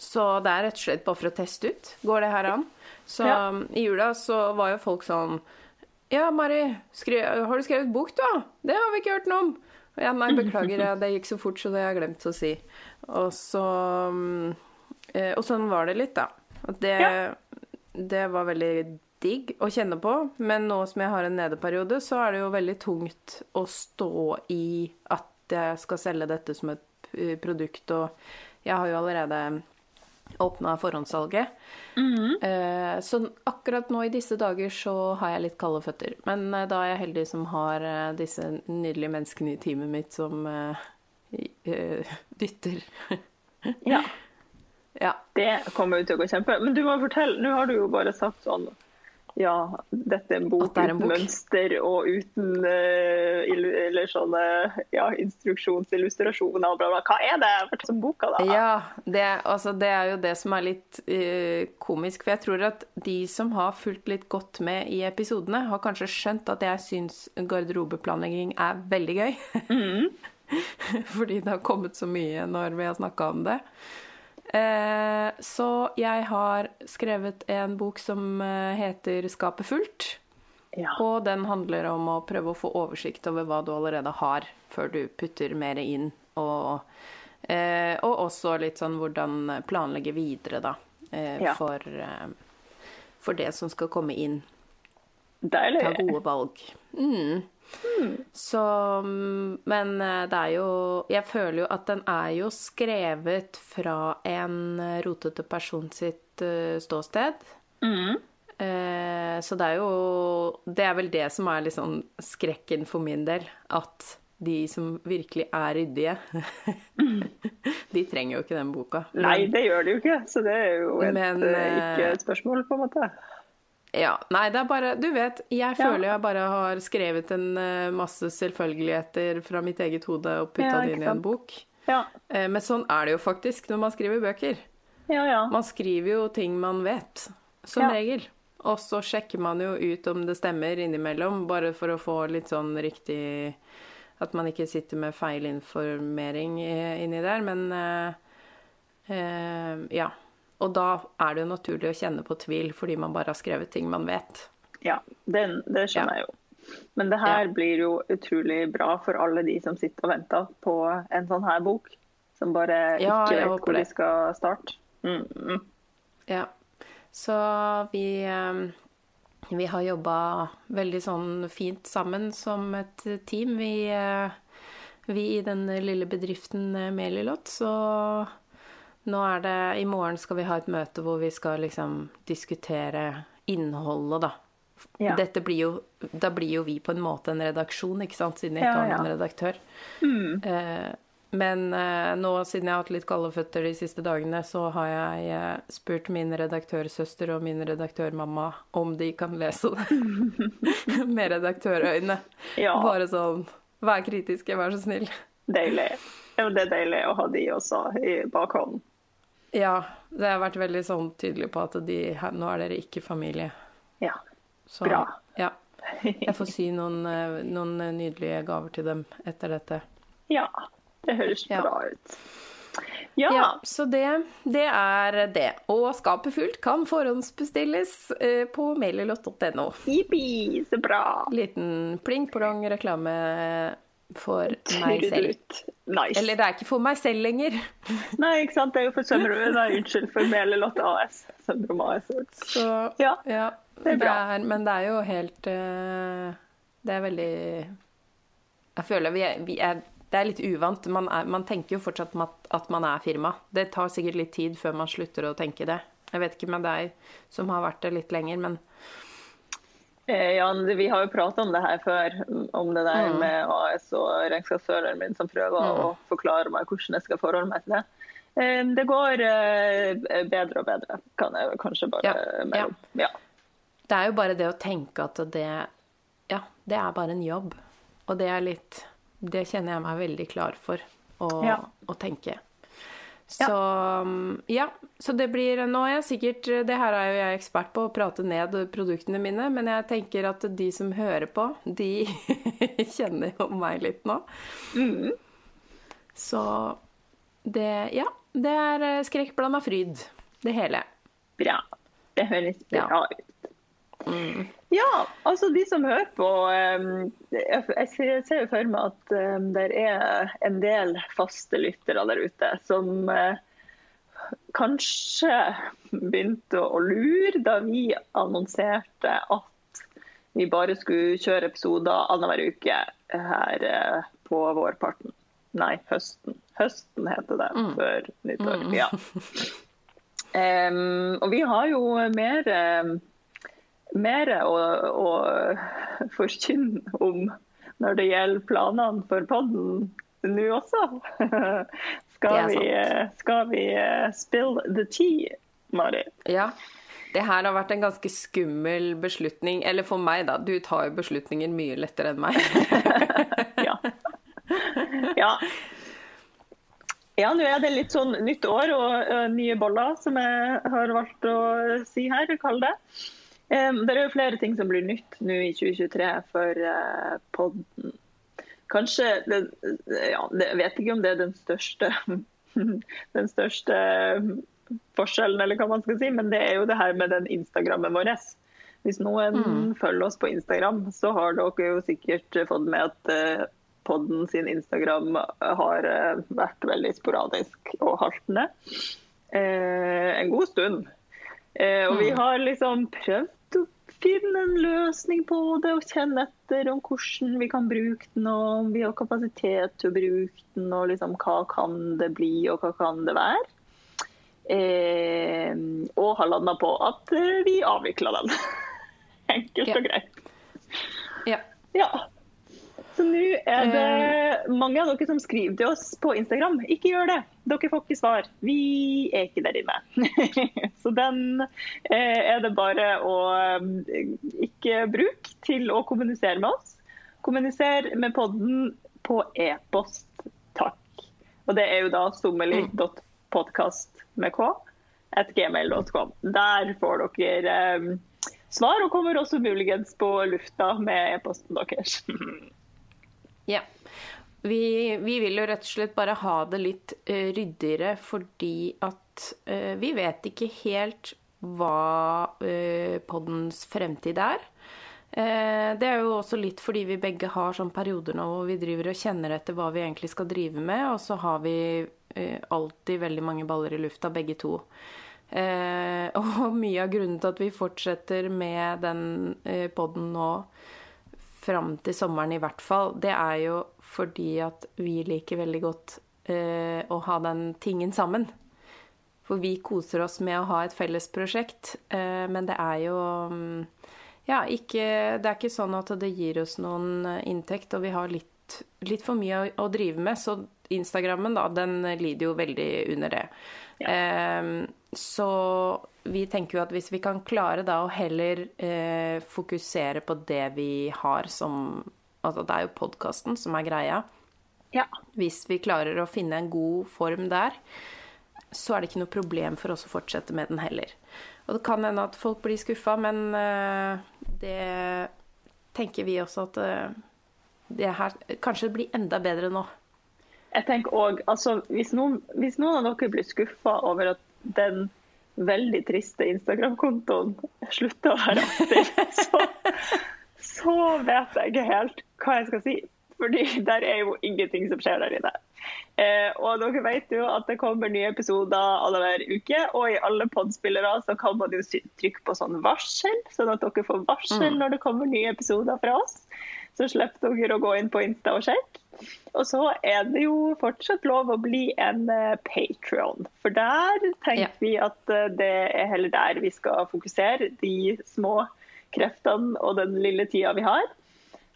Så det er rett og slett bare for å teste ut. Går det her an? Så Ja. i jula så var jo folk sånn Ja, Mari, har du skrevet bok, da? Det har vi ikke hørt noe om. Ja, nei, beklager, jeg. det gikk så fort, så det har jeg glemt å si. Og så mm, eh, Og sånn var det litt, da. At det, Ja. det var veldig digg å kjenne på, men nå som jeg har en nedeperiode, så er det jo veldig tungt å stå i at jeg skal selge dette som et eh, produkt, og jeg har jo allerede åpna forhåndssalget. Eh, Så akkurat nå i disse dager så har jeg litt kalde føtter. Men eh, da er jeg heldig som har eh, disse nydelige menneskene i teamet mitt som <laughs> dytter. Ja. <laughs> Ja. Det kommer jo til å gå kjempe. Men du må fortelle, nå har du jo bare sagt sånn ja, dette er en bok er en uten bok. mønster og uten eh, eller sånne ja, instruksjonsillustrasjoner og bla, bla. Hva er det for som boka, da? Ja, det, altså, det er jo det som er litt uh, komisk. For jeg tror at de som har fulgt litt godt med i episodene, har kanskje skjønt at jeg syns garderobeplanlegging er veldig gøy. <laughs> Fordi det har kommet så mye når vi har snakka om det. Eh, så jeg har skrevet en bok som eh, heter 'Skapet fullt'. Ja. Og den handler om å prøve å få oversikt over hva du allerede har, før du putter mer inn. Og, eh, og også litt sånn hvordan planlegge videre, da. Ja. for, for det som skal komme inn. Deilig. Ta gode valg. Mm. Så Men eh, det er jo Jeg føler jo at den er jo skrevet fra en rotete person sitt eh, ståsted. Mm. Eh, så det er jo Det er vel det som er sånn skrekken for min del. At de som virkelig er ryddige, <laughs> de trenger jo ikke den boka. Nei, det gjør de jo ikke. Så det er jo et, Men, eh, ikke et spørsmål, på en måte. Ja, nei, det er bare Du vet, jeg føler jeg bare har skrevet en eh, masse selvfølgeligheter fra mitt eget hode og putta det inn i en bok. Ja, Eh, Men sånn er det jo faktisk når man skriver bøker. ja. ja. Man skriver jo ting man vet, som regel. Og så sjekker man jo ut om det stemmer innimellom, bare for å få litt sånn riktig At man ikke sitter med feil informering eh, inni der. Men eh, eh, ja. Og da er det jo naturlig å kjenne på tvil, fordi man bare har skrevet ting man vet. ja den, det skjønner Ja. jeg jo. Men det her Ja. blir jo utrolig bra for alle de som sitter og venter på en sånn her bok. Som bare ikke vet hvor hvor de skal starte. Mm, mm. Ja. Så vi eh, Vi har jobba veldig sånn fint sammen som et team. Vi, eh, vi i den lille bedriften eh, Melilot, så nå er det I morgen skal vi ha et møte hvor vi skal liksom diskutere innholdet, da. Ja. Dette blir jo Da blir jo vi på en måte en redaksjon, ikke sant, siden jeg ikke har noen redaktør. Eh, men eh, nå siden jeg har hatt litt kalde føtter de siste dagene, så har jeg eh, spurt min redaktørsøster og min redaktørmamma om de kan lese det <laughs> med redaktørøyne. Ja. Bare sånn Vær kritiske, vær så snill. Deilig. Ja, det er deilig å ha de også i bakhånden. Ja, det har vært veldig sånn tydelig på at de nå er dere ikke familie. Ja. Så, Bra. Ja. <laughs> Jeg får si noen, eh, noen nydelige gaver til dem etter dette. ja. Det høres Ja. bra ut. Ja. Ja, så det, det er det. Og skapet fullt kan forhåndsbestilles eh, på maililott.no. Jippi, så bra. Liten pling-plong reklame for <laughs> meg selv. Nice. Eller det er ikke for meg selv lenger. <laughs> Nei, ikke sant. Det er jo for Sømmerud. Nei, unnskyld. For Melelott AS. Sømrom AS. Så Ja, ja, det er bra. er- men det er jo helt eh, Det er veldig Jeg føler vi er, vi er det er litt uvant. Man, er, man tenker jo fortsatt at, at man er firma. Det tar sikkert litt tid før man slutter å tenke det. Jeg vet ikke med deg som har vært det litt lenger, men Eh, Jan, vi har jo pratet om det her før, om det der Mm. med AS og regnskapsføreren min som prøver å forklare meg hvordan jeg skal forholde meg til det. Eh, Det går eh, bedre og bedre, kan jeg kanskje bare Ja, melde om. Ja. det er jo bare det å tenke at det Ja, det er bare en jobb. Og det er litt Det kjenner jeg meg veldig klar for å, Ja. å tenke. Så ja. ja. Så det blir Nå er jeg sikkert Det her er jo jeg ekspert på, å prate ned produktene mine, men jeg tenker at de som hører på, de <laughs> kjenner jo meg litt nå. Mm. Så det Ja. Det er eh, skrekkblanda fryd, det hele. Bra. Det høres Ja. bra ut. Ja, altså de som hører på eh, Jeg ser jo for meg at eh, det er en del faste lyttere der ute som eh, kanskje begynte å lure da vi annonserte at vi bare skulle kjøre episoder annenhver uke her eh, på vårparten. Nei, høsten. Høsten heter det før nyttår. Ja. Um, <laughs> og vi har jo mer, mer å, å forkynne om når det gjelder planene for podden nå også. <laughs> Skal, vi, skal vi eh, spill the tea, Mari? Ja. Det her har vært en ganske skummel beslutning. Eller for meg, da. Du tar jo beslutninger mye lettere enn meg. <laughs> ja. ja. Ja, nå er det litt sånn nytt år og ø, nye boller, som jeg har valgt å si her. kall det. Um, det er jo flere ting som blir nytt nå i 2023 for uh, podden. Kanskje det, ja, Jeg vet ikke om det er den største, <laughs> den største forskjellen, eller hva man skal si, men det er jo det her med den Instagrammen vår. Hvis noen mm. følger oss på Instagram, så har dere jo sikkert fått med at uh, podden sin Instagram har uh, vært veldig sporadisk og haltende uh, en god stund. og vi mm. har liksom prøvd finne en løsning på det og kjenne etter om hvordan vi kan bruke den, og om vi har kapasitet til å bruke den, og liksom hva kan det bli, og hva kan det være. Eh, og har landa på at eh, vi avvikla den. <laughs> Enkelt ja. og greit. Ja. ja. Så nå er det eh. mange av dere som skriver til oss på Instagram. Ikke gjør det, dere får ikke svar. Vi er ikke der inne. <laughs> Så den eh, er det bare å ikke bruke til å kommunisere med oss. Kommuniser med podden på e-post, takk. Og det er jo da sommerlig.podkast med k, at gmail.com. Der får dere svar, og kommer også muligens på lufta med e-posten deres. <laughs> ja. Vi, vi, vil jo rett og slett bare ha det litt uh, ryddigere fordi at uh, vi vet ikke helt hva uh, poddens fremtid er. Det er jo også litt fordi vi begge har sånn perioder nå hvor vi driver og kjenner etter hva vi egentlig skal drive med, og så har vi alltid veldig mange baller i lufta, begge to. <laughs> Og mye av grunnen til at vi fortsetter med den poden nå fram til sommeren i hvert fall, det er jo fordi at vi liker veldig godt eh, å ha den tingen sammen. For vi koser oss med å ha et felles prosjekt, eh, men det er jo mm, ja, ikke, det er ikke sånn at det gir oss noen eh, inntekt, og vi har litt, litt for mye å, å drive med. Så Instagrammen, da, den lider jo veldig under det. Ja. Eh, så vi tenker jo at hvis vi kan klare da å heller eh, fokusere på det vi har som Altså det er jo podkasten som er greia. Ja. Hvis vi klarer å finne en god form der, så er det ikke noe problem for oss å fortsette med den heller. Og det kan hende at folk blir skuffa, men eh, det tenker vi også at eh, det her kanskje blir enda bedre nå jeg tenker også, altså, hvis, noen, hvis noen av dere blir skuffa over at den veldig triste Instagram-kontoen slutter å være aktiv, så, så, vet jeg ikke helt hva jeg skal si. Fordi der er jo ingenting som skjer der inne. Eh, og dere vet jo at det kommer nye episoder annenhver uke. Og i alle podspillere så kan man jo trykke på sånn varsel, sånn at dere får varsel mm. når det kommer nye episoder fra oss. Så slipper dere å gå inn på Insta og sjekke. Og så er det jo fortsatt lov å bli en uh, Patrion. For der tenker ja. vi at uh, det er heller der vi skal fokusere. De små kreftene og den lille tida vi har.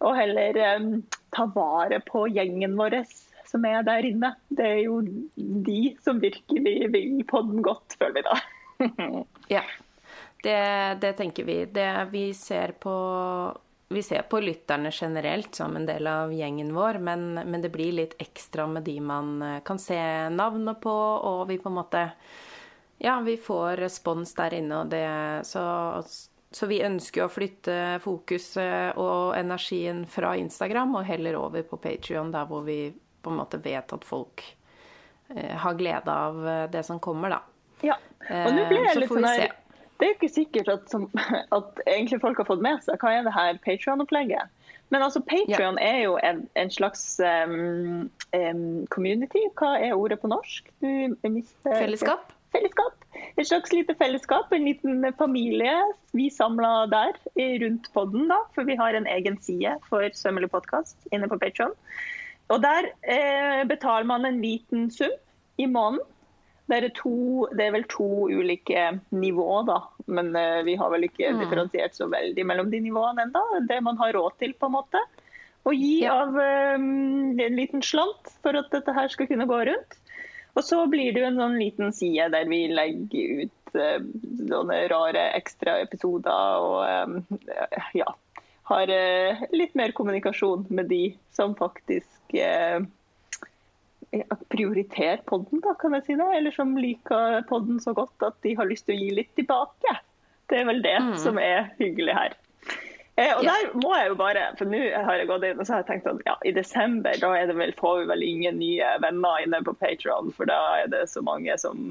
Og heller um, ta vare på gjengen vår som er der inne. Det er jo de som virkelig vil på den godt, føler vi da. <laughs> ja, det, det, tenker vi. Det vi ser på vi ser på lytterne generelt som en del av gjengen vår, men, men, det blir litt ekstra med de man eh, kan se navnet på, og vi på en måte Ja, vi får respons der inne, og det Så, så vi ønsker å flytte fokuset og energien fra Instagram og heller over på Patrion, der hvor vi på en måte vet at folk eh, har glede av eh, det som kommer, da. Ja, og nå blir jeg litt sånn det er jo ikke sikkert at, som, <laughs> at, egentlig folk har fått med seg hva er det her Patrion-opplegget. Men altså, Patrion ja. er jo en, en slags um, um, community. Hva er ordet på norsk? Fellesskap? Fellesskap. Et slags lite fellesskap, en liten familie. Vi samla der rundt podden, da, for vi har en egen side for Sømmelig podkast inne på Patrion. Og der eh, betaler man en liten sum i måneden det er, to, det er, vel to ulike nivåer, da. Men uh, vi har vel ikke mm. differensiert så veldig mellom de nivåene ennå. Det man har råd til, på en måte. Å gi ja. av um, en liten slant for at dette her skal kunne gå rundt. Og så blir det jo en sånn liten side der vi legger ut uh, sånne rare ekstraepisoder og um, ja, har uh, litt mer kommunikasjon med de som faktisk uh, prioriterer podden, da, kan jeg si det. Eller som liker podden så godt at de har lyst til å gi litt tilbake. Det er vel det mm. som er hyggelig her. Eh, og der må jeg jo bare, for nå har jeg gått inn og så har jeg tenkt at ja, i desember da er det vel, får vi vel ingen nye venner inne på Patron, for da er det så mange som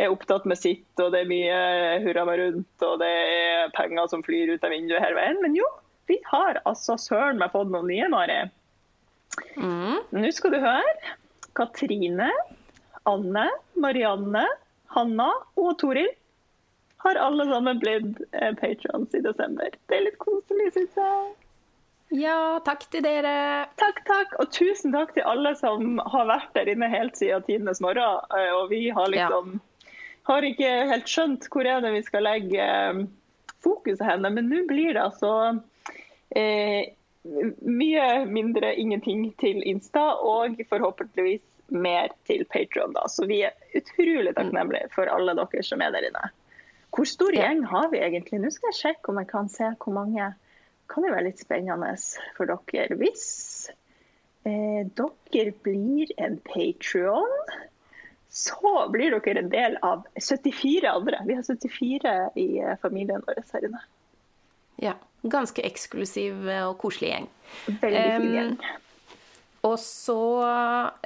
er opptatt med sitt, og det er mye hurra meg rundt, og det er penger som flyr ut av vinduet hele veien. Men jo, vi har altså søren meg fått noen nye, Mari. Mm. Nå skal du høre. Katrine, Anne, Marianne, Hanna og Toril har alle sammen blitt eh, patrons i desember. Det er litt koselig, syns jeg. Ja, takk til dere. Takk, takk. Og tusen takk til alle som har vært der inne helt siden tidenes morgen. Eh, og vi har liksom ja. har ikke helt skjønt hvor er det vi skal legge eh, fokuset henne, men nå blir det altså eh, mye mindre ingenting til Insta, og forhåpentligvis mer til Patron. Så vi er utrolig takknemlige for alle dere som er der inne. Hvor stor gjeng har vi egentlig? Nå skal jeg sjekke om jeg kan se hvor mange. Kan det være litt spennende for dere. Hvis eh, dere blir en Patrion, så blir dere en del av 74 andre. Vi har 74 i eh, familien vår her inne. Ja. Ganske eksklusiv og koselig gjeng. Veldig fin gjeng. Og så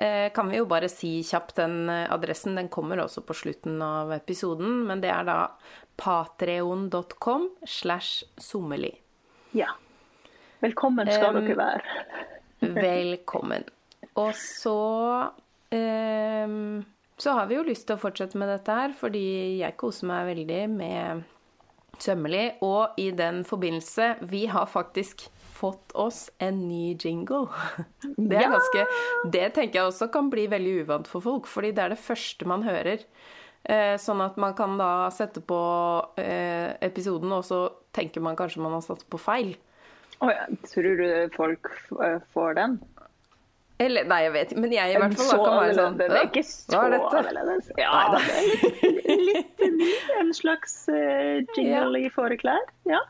eh, kan vi jo bare si kjapt den eh, adressen. Den kommer også på slutten av episoden, men det er da patreon.com slash sommerli. Ja. Velkommen skal um, dere være. <laughs> velkommen. Og så um, så har vi jo lyst til å fortsette med dette her, fordi jeg koser meg veldig med Sømmerli. Og i den forbindelse, vi har faktisk fått oss en ny jingle. <laughs> Det, er ganske, det tenker jeg også kan bli veldig uvant for folk, fordi det er det første man hører. Eh, sånn at man kan da sette på eh, episoden, og så tenker man kanskje man har satt på feil. Oh, ja. Tror du folk eh, får den? Eller, nei, jeg vet ikke, men jeg i hvert fall så kan være sånn Det er ikke så annerledes. Ja, det er litt, ny. En slags uh, jingle i fåreklær. Ja.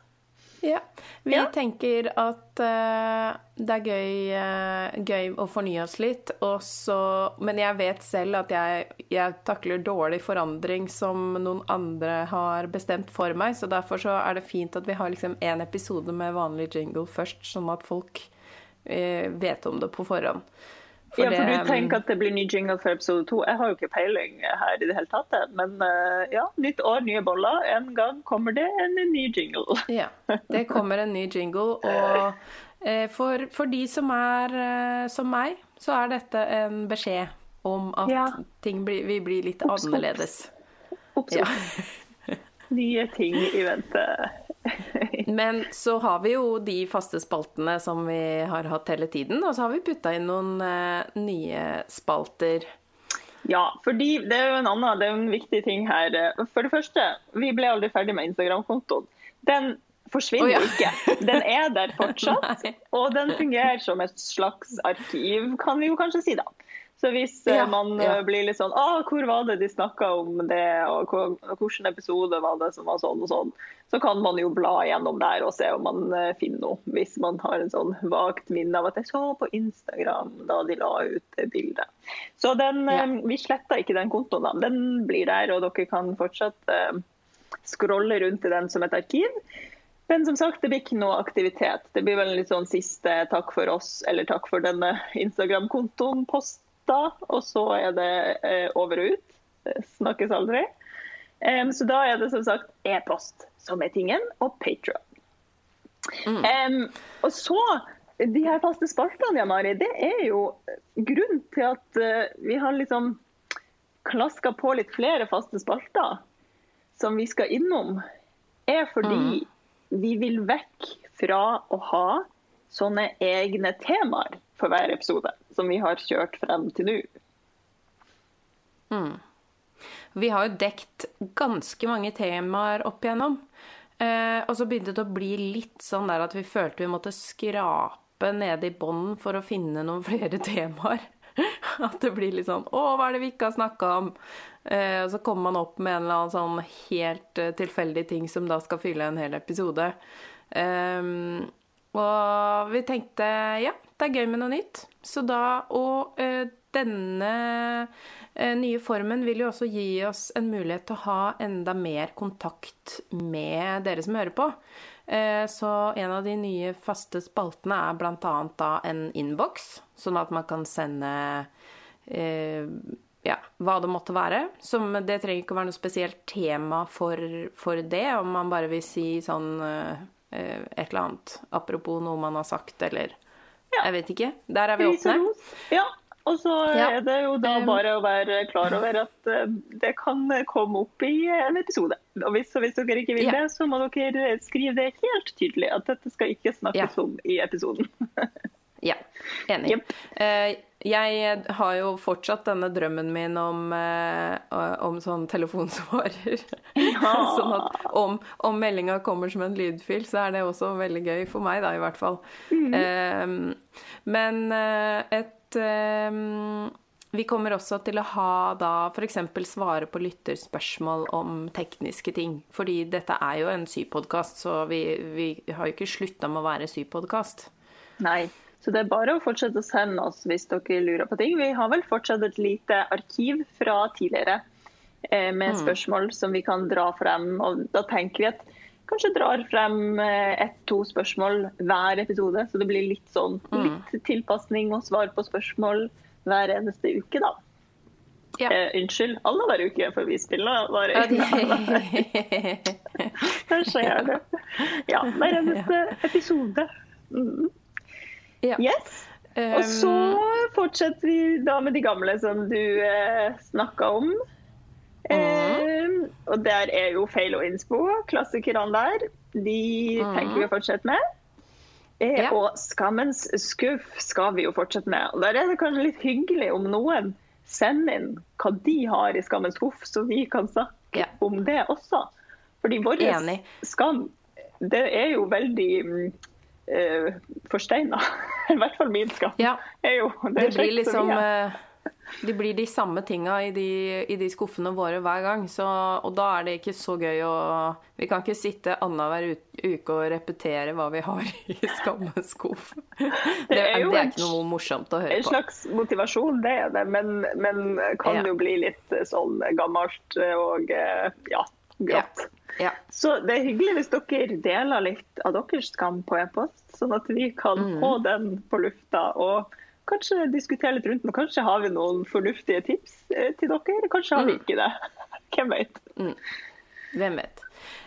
Ja. Vi ja. tenker at uh, det er gøy, uh, gøy, å fornye oss litt. Også, men jeg vet selv at jeg, jeg, takler dårlig forandring som noen andre har bestemt for meg. Så derfor så er det fint at vi har liksom en episode med vanlig jingle først, sånn at folk vet om det på forhånd. For ja, for du tenker at det blir ny jingle for episode to. Jeg har jo ikke peiling her i det hele tatt. Men uh, ja, nytt år, nye boller. En gang kommer det en ny jingle. <laughs> Ja, det kommer en ny jingle. Og uh, for, for, de som er som meg, så er dette en beskjed om at ja. ting blir, vil bli litt Opps, annerledes. Opps. Ja. <laughs> Nye ting i vente. <laughs> Men så har vi jo de faste spaltene som vi har hatt hele tiden, og så har vi putta inn noen uh, nye spalter. Ja, fordi det er jo en annen, det er en viktig ting her. For det første, vi ble aldri ferdig med Instagram-kontoen. Den forsvinner oh, ja. ikke. Den er der fortsatt. <laughs> og den fungerer som et slags arkiv, kan vi jo kanskje si, da. Så hvis eh, ja, man ja. Eh, blir litt sånn Å, hvor var det de snakka om det, og hvilken episode var det som var sånn og sånn, så kan man jo bla gjennom der og se om man eh, finner noe. Hvis man har en sånn vagt minne av at jeg så på Instagram da de la ut det bildet. Så den, ja. vi sletta ikke den kontoen, da. Den blir der, og dere kan fortsatt scrolle rundt i den som et arkiv. Men som sagt, det blir ikke noe aktivitet. Det blir vel en litt sånn siste takk for oss, eller takk for denne Instagram-kontoen-post da, og så er det eh, over og ut. Det snakkes aldri. Um, så da er det som sagt e-post som er tingen, og Patron. Mm. Um, og så de her faste spaltene, Jan Mari, det er jo grunnen til at uh, vi har liksom klaska på litt flere faste spalter som vi skal innom, er fordi mm. vi vil vekk fra å ha sånne egne temaer for hver episode, som vi har kjørt frem til nå. Mm. Vi har jo dekt ganske mange temaer opp igjennom. Eh, og så begynte det å bli litt sånn der at vi følte vi måtte skrape nede i bånden for å finne noen <laughs> flere temaer. At det blir litt sånn Å, hva er det vi ikke har snakka om? Eh, og så kommer man opp med en eller annen sånn helt eh, tilfeldig ting som da skal fylle en hel episode. Eh, og vi tenkte ja, det er gøy med noe nytt. Så da Og eh, denne eh, nye formen vil jo også gi oss en mulighet til å ha enda mer kontakt med dere som hører på. Eh, så en av de nye faste spaltene er bl.a. da en innboks, sånn at man kan sende eh, ja, hva det måtte være. Som, det trenger ikke å være noe spesielt tema for, for det, om man bare vil si sånn eh, et eller annet apropos noe man har sagt, eller. Jeg vet ikke. Der er vi åpne. Ja, og så er det jo da bare å være klar over at det kan komme opp i en episode. Og hvis, hvis dere ikke vil det, så må dere skrive det helt tydelig. At dette skal ikke snakkes om i episoden. <laughs> ja, enig. Yep. Jeg har jo fortsatt denne drømmen min om, om sånn telefonsvarer. Ja. <laughs> sånn at om, om meldinga kommer som en lydfil, så er det også veldig gøy for meg, da, i hvert fall. Mm. Men et um, vi kommer også til å ha da f.eks. svare på lytterspørsmål om tekniske ting. Fordi dette er jo en sypodkast, så vi, vi, har jo ikke slutta med å være sypodkast. Nei, så det er bare å fortsette å sende oss hvis dere lurer på ting. Vi har vel fortsatt et lite arkiv fra tidligere eh, med mm. spørsmål som vi kan dra frem. Og da tenker vi at kanskje drar frem eh, ett-to spørsmål hver episode. Så det blir litt sånn mm. litt tilpasning og svar på spørsmål hver eneste uke, da. Ja. Eh, unnskyld, annenhver uke, for vi spiller bare <laughs> Kanskje jeg gjør det. Ja, hver eneste <laughs> episode. Mm. Ja. Yes. Og så um, fortsetter vi da med de gamle som du eh, snakka om. Mm. Eh, og der er jo Feil og innspo, klassikerne der. De mm. tenker vi å fortsette med. Eh, ja. Og skammens skuff skal vi jo fortsette med. Og Der er det kanskje litt hyggelig om noen sender inn hva de har i skammens skuff, så vi kan snakke ja. om det også. Fordi vår skam, det er jo veldig uh, forsteina. <laughs> I hvert fall min skam. Ja. Jo, det, det blir liksom uh, det blir de samme tinga i, i, de skuffene våre hver gang. Så, og da er det ikke så gøy å Vi kan ikke sitte annenhver uke og repetere hva vi har <laughs> i skammens skuff. <laughs> Det, det, er jo det er ikke noe morsomt å høre på. En slags motivasjon, det er det, men, men kan ja. jo bli litt sånn gammelt og ja, grått. Ja. Ja. Så det er hyggelig hvis dere deler litt av deres skam på e-post, sånn at vi kan mm. få den på lufta. og kanskje diskutere litt rundt den. Kanskje har vi noen fornuftige tips eh, til dere, kanskje har vi mm. ikke det. <laughs> Hvem vet. Mm. Hvem vet.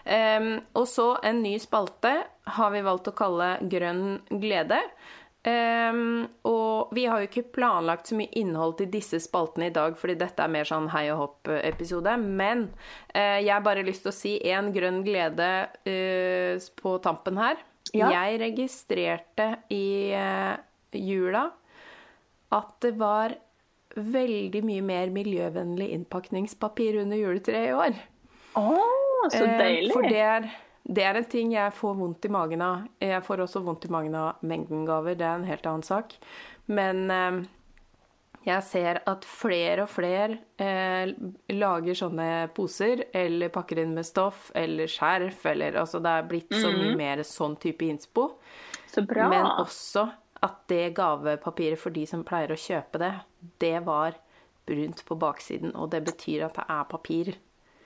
Um, og så en ny spalte har vi valgt å kalle Grønn glede. Um, og vi har jo ikke planlagt så mye innhold til disse spaltene i dag, fordi dette er mer sånn hei og hopp-episode. Men uh, jeg har bare lyst til å si én grønn glede uh, på tampen her. Ja. Jeg registrerte i uh, jula at det var veldig mye mer miljøvennlig innpakningspapir under juletreet i år. Oh, så deilig. For det er, det er, en ting jeg får vondt i magen av. Jeg får også vondt i magen av mengden gaver, det er en helt annen sak. Men eh, jeg ser at flere og flere eh, lager sånne poser, eller pakker inn med stoff, eller skjerf, eller Altså det er blitt så mye mm. mer sånn type innspo. Så bra. Men også at det gavepapiret for de som pleier å kjøpe det, det var brunt på baksiden. Og det betyr at det er papir.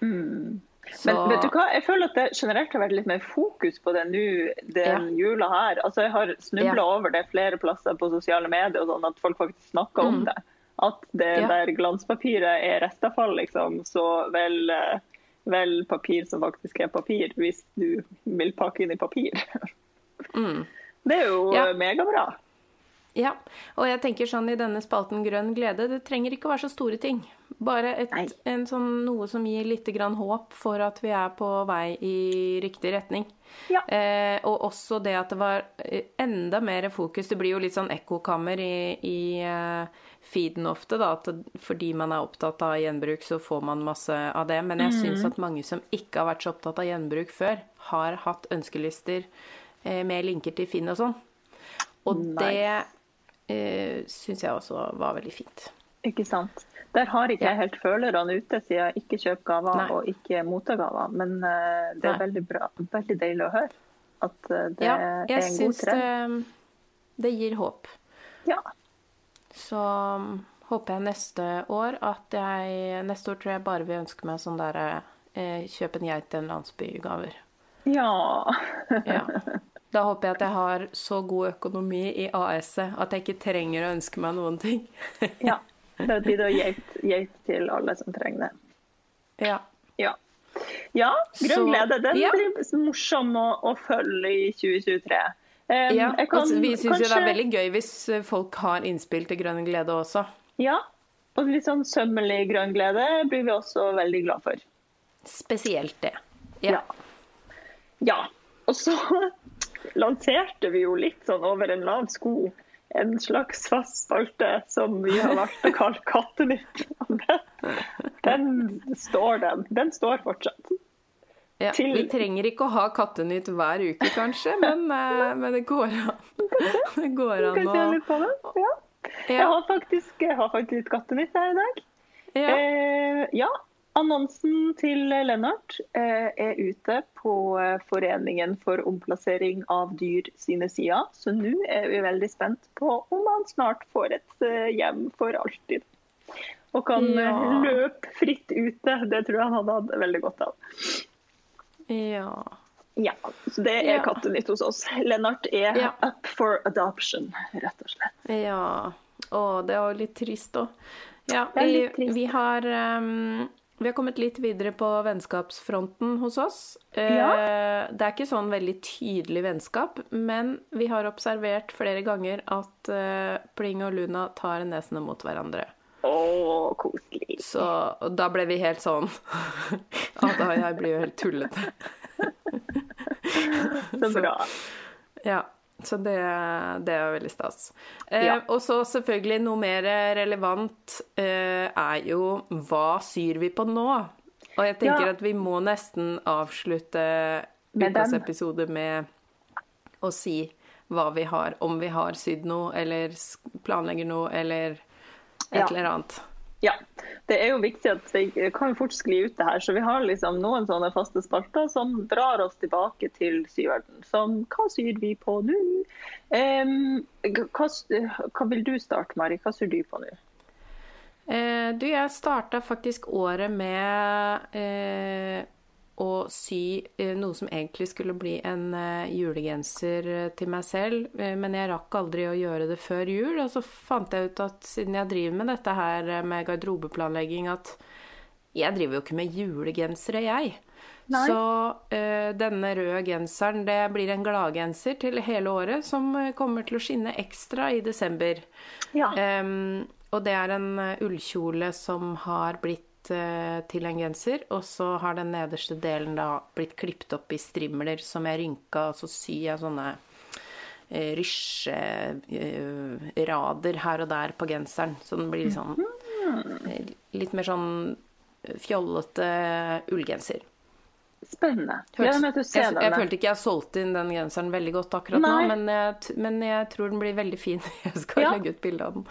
Mm. Men vet du hva, jeg føler at det generelt har vært litt mer fokus på det nå den ja. jula her. Altså Jeg har snubla ja. over det flere plasser på sosiale medier, og sånn at folk faktisk snakker mm. om det. At det ja. der glanspapiret er restavfall, liksom. Så vel, eh, vel, papir som faktisk er papir, hvis du vil pakke inn i papir. mm. <laughs> Det er jo megabra. Ja, og jeg tenker sånn i denne spalten Grønn glede, det trenger ikke å være så store ting. Bare et, en sånn, noe som gir litt grann håp for at vi er på vei i riktig retning. Ja. Eh, og også det at det var eh, enda mer fokus Det blir jo litt sånn ekkokammer i, i uh, feeden ofte, da. At fordi man er opptatt av gjenbruk, så får man masse av det. Men jeg mm. syns at mange som ikke har vært så opptatt av gjenbruk før, har hatt ønskelister eh, med linker til Finn og sånn. Og nice. det eh, syns jeg også var veldig fint. Ikke sant. Der har ikke jeg helt følerne ute, siden jeg ikke kjøper gaver Nei. og ikke mottar gaver. Men eh, det er veldig bra, veldig deilig å høre at eh, det Ja, er en god trend. Ja, jeg syns det gir håp. Ja. Så um, håper jeg neste år at jeg Neste år tror jeg bare vil ønske meg sånn der eh, Kjøp en geit til en landsby-gaver. ja. Ja. <laughs> Da håper jeg at jeg har så god økonomi i AS-et at jeg ikke trenger å ønske meg noen ting. <laughs> ja. Det blir da geit til alle som trenger det. Ja. Ja. Ja, Grønn glede. Den ja. blir morsom å, å følge i 2023. Um, ja. kan Og vi syns kanskje... det er veldig gøy hvis eh, folk har innspill til Grønn glede også. Ja. Og litt sånn sømmelig grønn glede blir vi også veldig glad for. Spesielt det. Ja. ja. Og så lanserte vi jo litt sånn over en lav sko en slags fast spalte som vi har valgt å kalle Kattenytt. <laughs> Den, står den. Den står fortsatt. Ja, Til- Vi trenger ikke å ha Kattenytt hver uke, kanskje, men, <laughs> eh, men det går an. <laughs> Det går an kan å. Ja. Jeg har faktisk, jeg har faktisk Kattenytt her i dag. ja. Eh, ja, annonsen til Lennart eh, er ute på eh, Foreningen for omplassering av dyr sine sider. Så nå er vi veldig spent på om han snart får et eh, hjem for alltid. Og kan Ja. løpe fritt ute. Det tror jeg han hadde hatt veldig godt av. ja. Ja, så det er Ja. Kattenytt hos oss. Lennart er Ja. up for adoption, rett og slett. Ja. Å, det jo litt trist òg. Ja, er vi, vi har ehm, vi har kommet litt videre på vennskapsfronten hos oss. Eh, Ja. Det er ikke sånn veldig tydelig vennskap, men vi har observert flere ganger at eh, Pling og Luna tar nesene mot hverandre. Å, koselig. Så og da ble vi helt sånn <laughs> At jeg blir jo helt tullete. <laughs> Så bra. <laughs> Ja, så det, det er veldig stas. Eh, Ja. Og så selvfølgelig noe mer relevant eh, er jo hva syr vi på nå? Og jeg tenker Ja. at vi må nesten avslutte ukas episode med å si hva vi har, om vi har sydd noe, eller planlegger noe, eller et Ja. eller annet. Ja, det er jo viktig at vi kan fort skli ut det her. Så vi har liksom noen sånne faste spalter som drar oss tilbake til syverden. Som hva syr vi på nå? Um, hva, hva vil du starte, Mari? Hva syr du på nå? Eh, du, jeg starta faktisk året med eh, å sy eh, noe som egentlig skulle bli en eh, julegenser eh, til meg selv, men jeg rakk aldri å gjøre det før jul. Og så fant jeg ut at siden jeg driver med dette her med garderobeplanlegging, at jeg driver jo ikke med julegensere, jeg. Nei. Så eh, denne røde genseren, det blir en gladgenser til hele året, som kommer til å skinne ekstra i desember. Ja. Um, og det er en ullkjole som har blitt eh, til en genser, og så har den nederste delen da blitt klippet opp i strimler som jeg rynka, og så syr jeg sånne eh, rysjerader her og der på genseren, så den blir sånn eh, litt mer sånn fjollete ullgenser. Spennende. Du ser jeg, jeg følte ikke jeg solgte inn den genseren veldig godt akkurat Nei. nå, men jeg, men jeg tror den blir veldig fin. <laughs> Jeg skal Ja. legge ut bilde av den.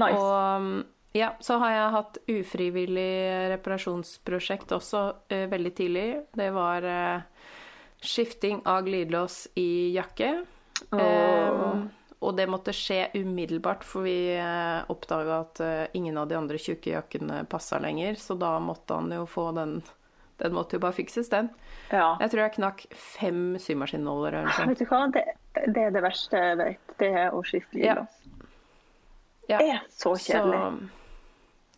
Nice. Og um, ja, så har jeg hatt ufrivillig reparasjonsprosjekt også uh, veldig tidlig. Det var uh, skifting av glidelås i jakke. Um, og det måtte skje umiddelbart, for vi uh, oppdaga at uh, ingen av de andre tjukke jakkene passa lenger. Så da måtte han jo få den Den måtte jo bare fikses, den. Ja. Jeg tror jeg knakk fem symaskinnåler eller. Vet du hva, det, det er det verste jeg vet. Det er å skifte Ja. glidelås. Ja. Det er så kjedelig. Så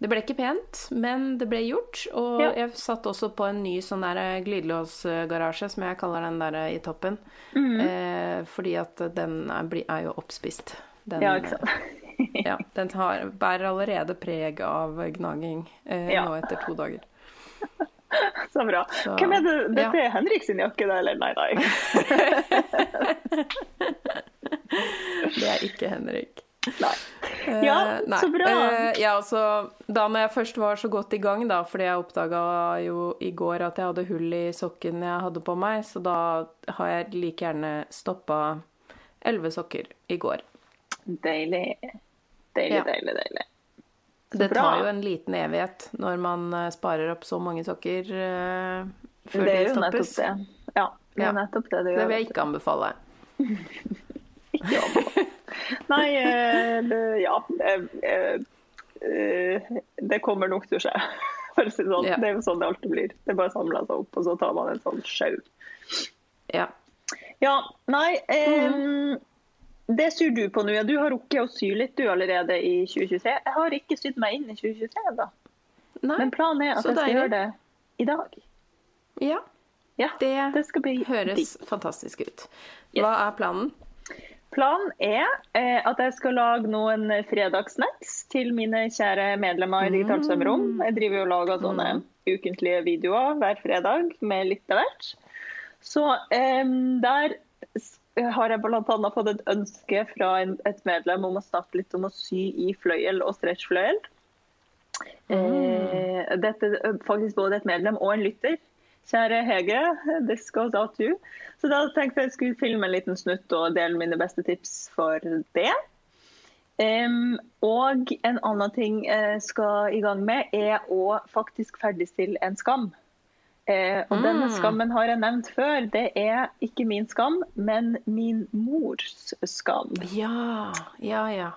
det ble ikke pent, men det ble gjort. Og Ja. jeg satt også på en ny sånn der glidelåsgarasje, som jeg kaller den der i toppen. Mhm. eh, fordi at den er, er jo oppspist. Den, Ja, ikke sant. ja, den har, bærer allerede preg av gnaging eh, Ja. nå etter to dager. <laughs> Så bra. Så- Hvem er det? Dette ja. er Henrik sin jakke, da? Eller nei, nei. <laughs> Det er ikke Henrik. Nei. Eh, Ja, nei. så bra. Uh, ja, altså, da når jeg først var så godt i gang, da, fordi jeg oppdaga jo i går at jeg hadde hull i sokken jeg hadde på meg, så da har jeg like gjerne stoppa elleve sokker i går. Deilig. Deilig, Ja. deilig, deilig. Så Det bra. tar jo en liten evighet når man eh, sparer opp så mange sokker uh, før Det er de jo nettopp stoppes. det. Ja, det er nettopp det det Det vil jeg ikke anbefale. <laughs> Ikke anbefale. Nei, eh, det, ja. eh, eh, Det kommer nok til å skje. <laughs> For å si det sånn. Det er jo sånn det alltid blir. Det bare samler seg opp, og så tar man en sånn sjau. Ja. Ja, nei eh, Mm. Det syr du på nå. Ja, du har rukket å sy litt du allerede i 2023. Jeg har ikke sydd meg inn i 2023 ennå. Men planen er at jeg skal gjøre det i dag. ja. Ja, Det, det høres digg. fantastisk ut. Yes. Hva er planen? Planen er eh, at jeg skal lage noen fredagssnacks til mine kjære medlemmer i Digitalt svømmerom. Jeg driver jo og lager sånne ukentlige videoer hver fredag med litt av hvert. Så eh, der har jeg bl.a. fått et ønske fra en, et medlem om å snakke litt om å sy i fløyel og stretchfløyel. Eh, dette er faktisk både et medlem og en lytter. Kjære Hege, this goes out to you. Så da tenkte jeg skulle filme en liten snutt og dele mine beste tips for det. Um, og en annen ting jeg skal i gang med, er å faktisk ferdigstille en skam. Uh, og denne skammen har jeg nevnt før. Det er ikke min skam, men min mors skam. Ja, ja, ja.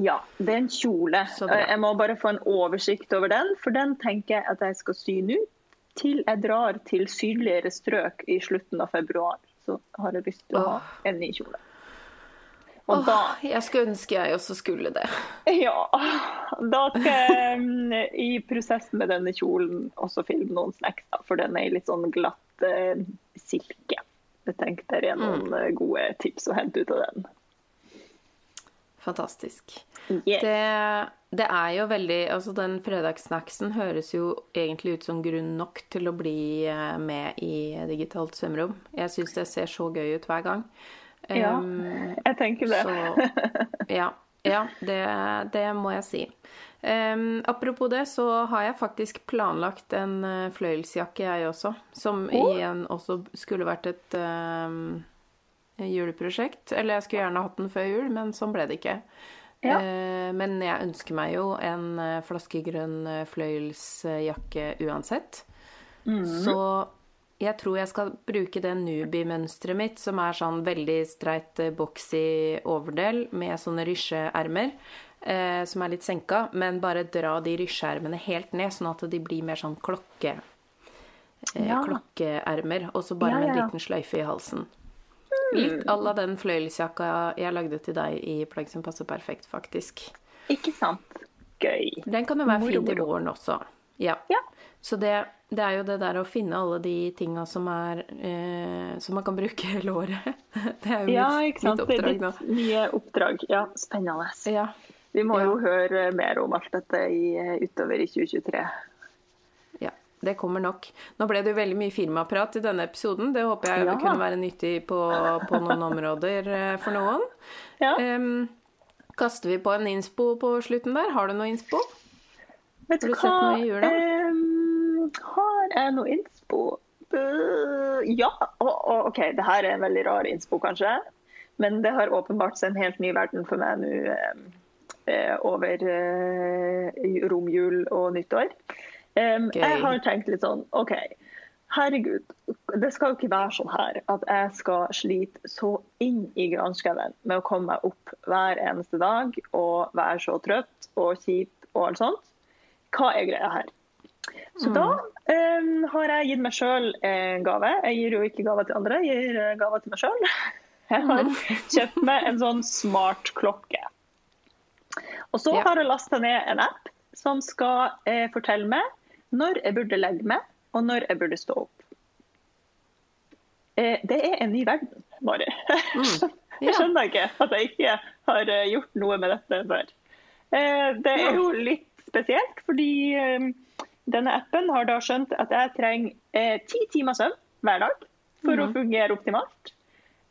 Ja, det er en kjole. Jeg må bare få en oversikt over den, for den tenker jeg at jeg skal sy nå til jeg drar til sydligere strøk i slutten av februar. Så har jeg lyst til å ha en ny kjole. Og Åh, jeg skulle ønske jeg også skulle det. <laughs> ja, da skal jeg mm, i prosessen med denne kjolen også filme noen snacks, da, for den er i litt sånn glatt eh, silke. Jeg tenkte det er noen mm. gode tips å hente ut av den. Fantastisk. Yeah. Det, det er jo veldig Altså, den fredagssnacksen høres jo egentlig ut som grunn nok til å bli eh, med i digitalt svømmerom. Jeg syns det ser så gøy ut hver gang. Ja, Um, jeg tenker det. Så ja, ja det, det må jeg si. Um, apropos det, så har jeg faktisk planlagt en uh, fløyelsjakke, jeg også. Som oh. igjen også skulle vært et um, juleprosjekt. Eller jeg skulle gjerne hatt den før jul, men sånn ble det ikke. Ja. Eh, men jeg ønsker meg jo en uh, flaskegrønn uh, fløyelsjakke uansett. Så jeg tror jeg skal bruke det Nubi-mønsteret mitt, som er sånn veldig streit, eh, boxy overdel med sånne rysjeermer. Eh, som er litt senka, men bare dra de rysjeermene helt ned, sånn at de blir mer sånn klokke... Eh, Ja. Klokkeermer. Og så bare Ja, med en liten sløyfe i halsen. Litt à la den fløyelsjakka jeg lagde til deg i plagg som passer perfekt, faktisk. Ikke sant? Gøy. Den kan jo være Moro, fin til våren også. Ja. Ja. Så det, det er jo det der å finne alle de tinga som er eh, Som man kan bruke hele året. <laughs> Det er jo Ja, mitt, mitt oppdrag nå. ditt nye oppdrag. Ja, spennende. Ja. Vi må Ja. jo høre mer om alt dette i, utover i 2023. Det kommer nok. Nå ble det jo veldig mye firmaprat i denne episoden. Det håper jeg Ja. kunne være nyttig på, på noen områder eh, for noen. Ja. Um, kaster vi på en innspo på slutten der? Har du noe innspo? Vet har du sett noe i jula? Um, har jeg noe innspo? Uh, ja. Oh, oh, OK, det her er en veldig rar innspo, kanskje. Men det har åpenbart seg en helt ny verden for meg nå eh, over eh, romjul og nyttår. Gøy. jeg har tenkt litt sånn OK, herregud. Det skal jo ikke være sånn her at jeg skal slite så inn i granskauen med å komme meg opp hver eneste dag og være så trøtt og kjip og alt sånt. Hva er greia her? Så da um, har jeg gitt meg sjøl en gave. Jeg gir jo ikke gaver til andre, jeg gir eh, gaver til meg sjøl. <laughs> Jeg har kjøpt meg en sånn smartklokke. Og så har jeg lasta ned en app som skal eh, fortelle meg når jeg burde legge meg, og når jeg burde stå opp. Eh, det er en ny verden, Mari. Mm. <laughs> Jeg skjønner ikke at jeg ikke har eh, gjort noe med dette før. Eh, det er jo litt spesielt, fordi denne appen har da skjønt at jeg trenger ti timer søvn hver dag for å fungere optimalt.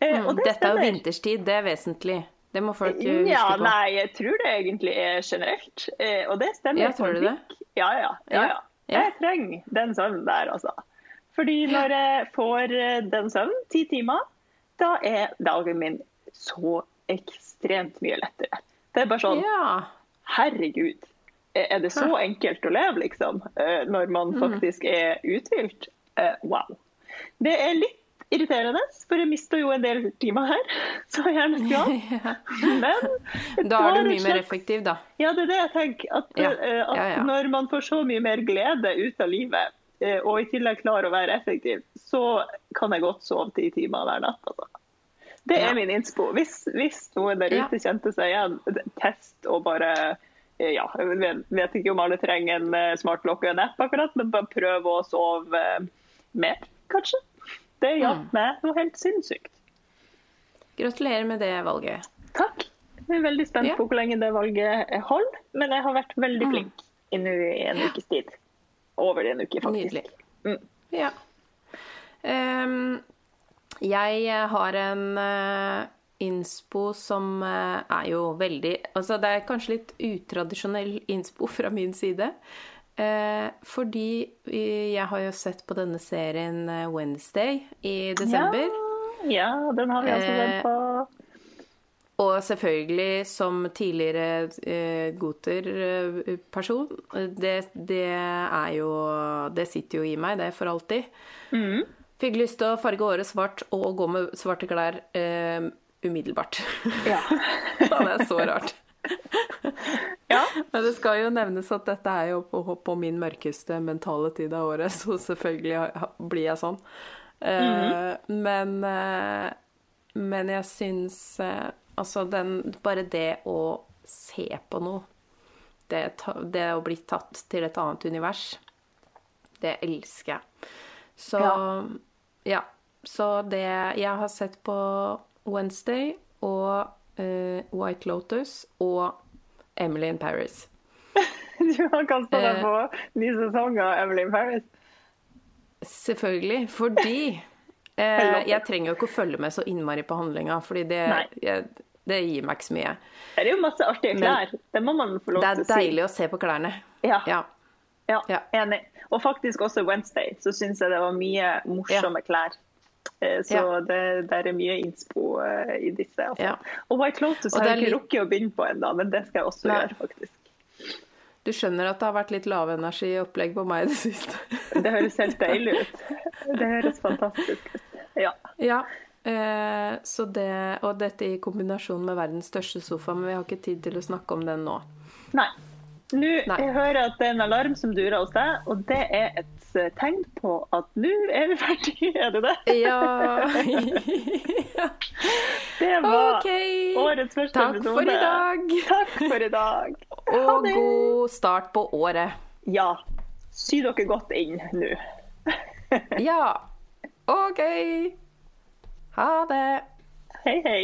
Eh, Mm, det Dette er jo vinterstid, det er vesentlig. Det må folk huske Ja, på. nei, jeg tror det egentlig er generelt. Eh, og det stemmer. Ja, tror du det? Ja, ja. ja, Ja, ja. ja. Jeg trenger den søvnen der, altså. Fordi når jeg får eh, den søvnen, ti timer, da er dagen min så ekstremt mye lettere. Det er bare sånn Ja. Herregud, er det så enkelt å leve, liksom? eh, Når man faktisk er uthvilt? Eh, Wow. Det er litt irriterende, for jeg mister jo en del timer her, <laughs> Så jeg gjerne skulle hatt. Men Da er du mye mer effektiv, da. Ja, det er det jeg tenker. At, Ja. eh, at Ja, ja. når man får så mye mer glede ut av livet, eh, og i tillegg klarer å være effektiv, så kan jeg godt sove ti timer hver natt. Altså. Det er min innspo. Hvis, hvis noen der ute kjente seg igjen, test og bare eh, ja, jeg vet, ikke om alle trenger en smartklokke og en app akkurat, men bare prøv å sove mer, kanskje. Det Mm. hjalp meg noe helt sinnssykt. Gratulerer med det valget. Takk. Jeg er veldig spent Ja. på hvor lenge det valget holder, men jeg har vært veldig Mm. flink i i en ukes tid. Over en uke, faktisk. Nydelig. Mm. Ja. Um, jeg har en uh, innspo som uh, er jo veldig Altså, det er kanskje litt utradisjonell innspo fra min side. Eh, fordi jeg har jo sett på denne serien eh, Wednesday i desember. Ja, ja, den har vi altså Eh, sett på. Og selvfølgelig som tidligere eh, Goter-person. Det, det er jo Det sitter jo i meg, det, for alltid. Mm. Fikk lyst til å farge håret svart og gå med svarte klær eh, umiddelbart. Ja. <laughs> det er så rart. <laughs> ja. <laughs> Men det skal jo nevnes at dette er jo på, på min mørkeste mentale tid av året, <laughs> så selvfølgelig blir jeg sånn. Eh, men, eh, men jeg syns eh, Altså, den Bare det å se på noe, det, det å bli tatt til et annet univers, det elsker jeg. Så Ja. ja. Så det Jeg har sett på Wednesday og uh, White Lotus og Emily in Paris. <laughs> Du har kasta deg Eh. på ny sesong av Emily in Paris. Selvfølgelig. Fordi <laughs> eh, jeg trenger jo ikke å følge med så innmari på handlinga, fordi det, jeg, det gir meg ikke så mye. Det er jo masse artige Men- klær. Det må man få lov til å si. Det er deilig å se på klærne. Ja. Ja. Ja, Ja. enig. Og faktisk også Wednesday, så syns jeg det var mye morsomme klær. Eh, Så Ja. det der er mye innspo eh, i disse. Altså. Ja. Og White Lotus har jeg ikke rukket å begynne på ennå, men det skal jeg også Nei. gjøre, faktisk. Du skjønner at det har vært litt lavenergiopplegg på meg i det siste. <laughs> Det høres helt <laughs> deilig ut. Det høres fantastisk ut. Ja. Ja. Eh, så det, og dette i kombinasjon med verdens største sofa, men vi har ikke tid til å snakke om den nå. Nei. Nå Nei. jeg hører at det er en alarm som durer hos deg, og det er et tegn på at nå er vi ferdige. <laughs> Er det det? Ja. <laughs> Det var okay. årets første Takk episode. for i dag. <laughs> Takk for i dag. Og god start på året. Ja. Sy dere godt inn nå. Ja. OK. Ha det. Hei, hei.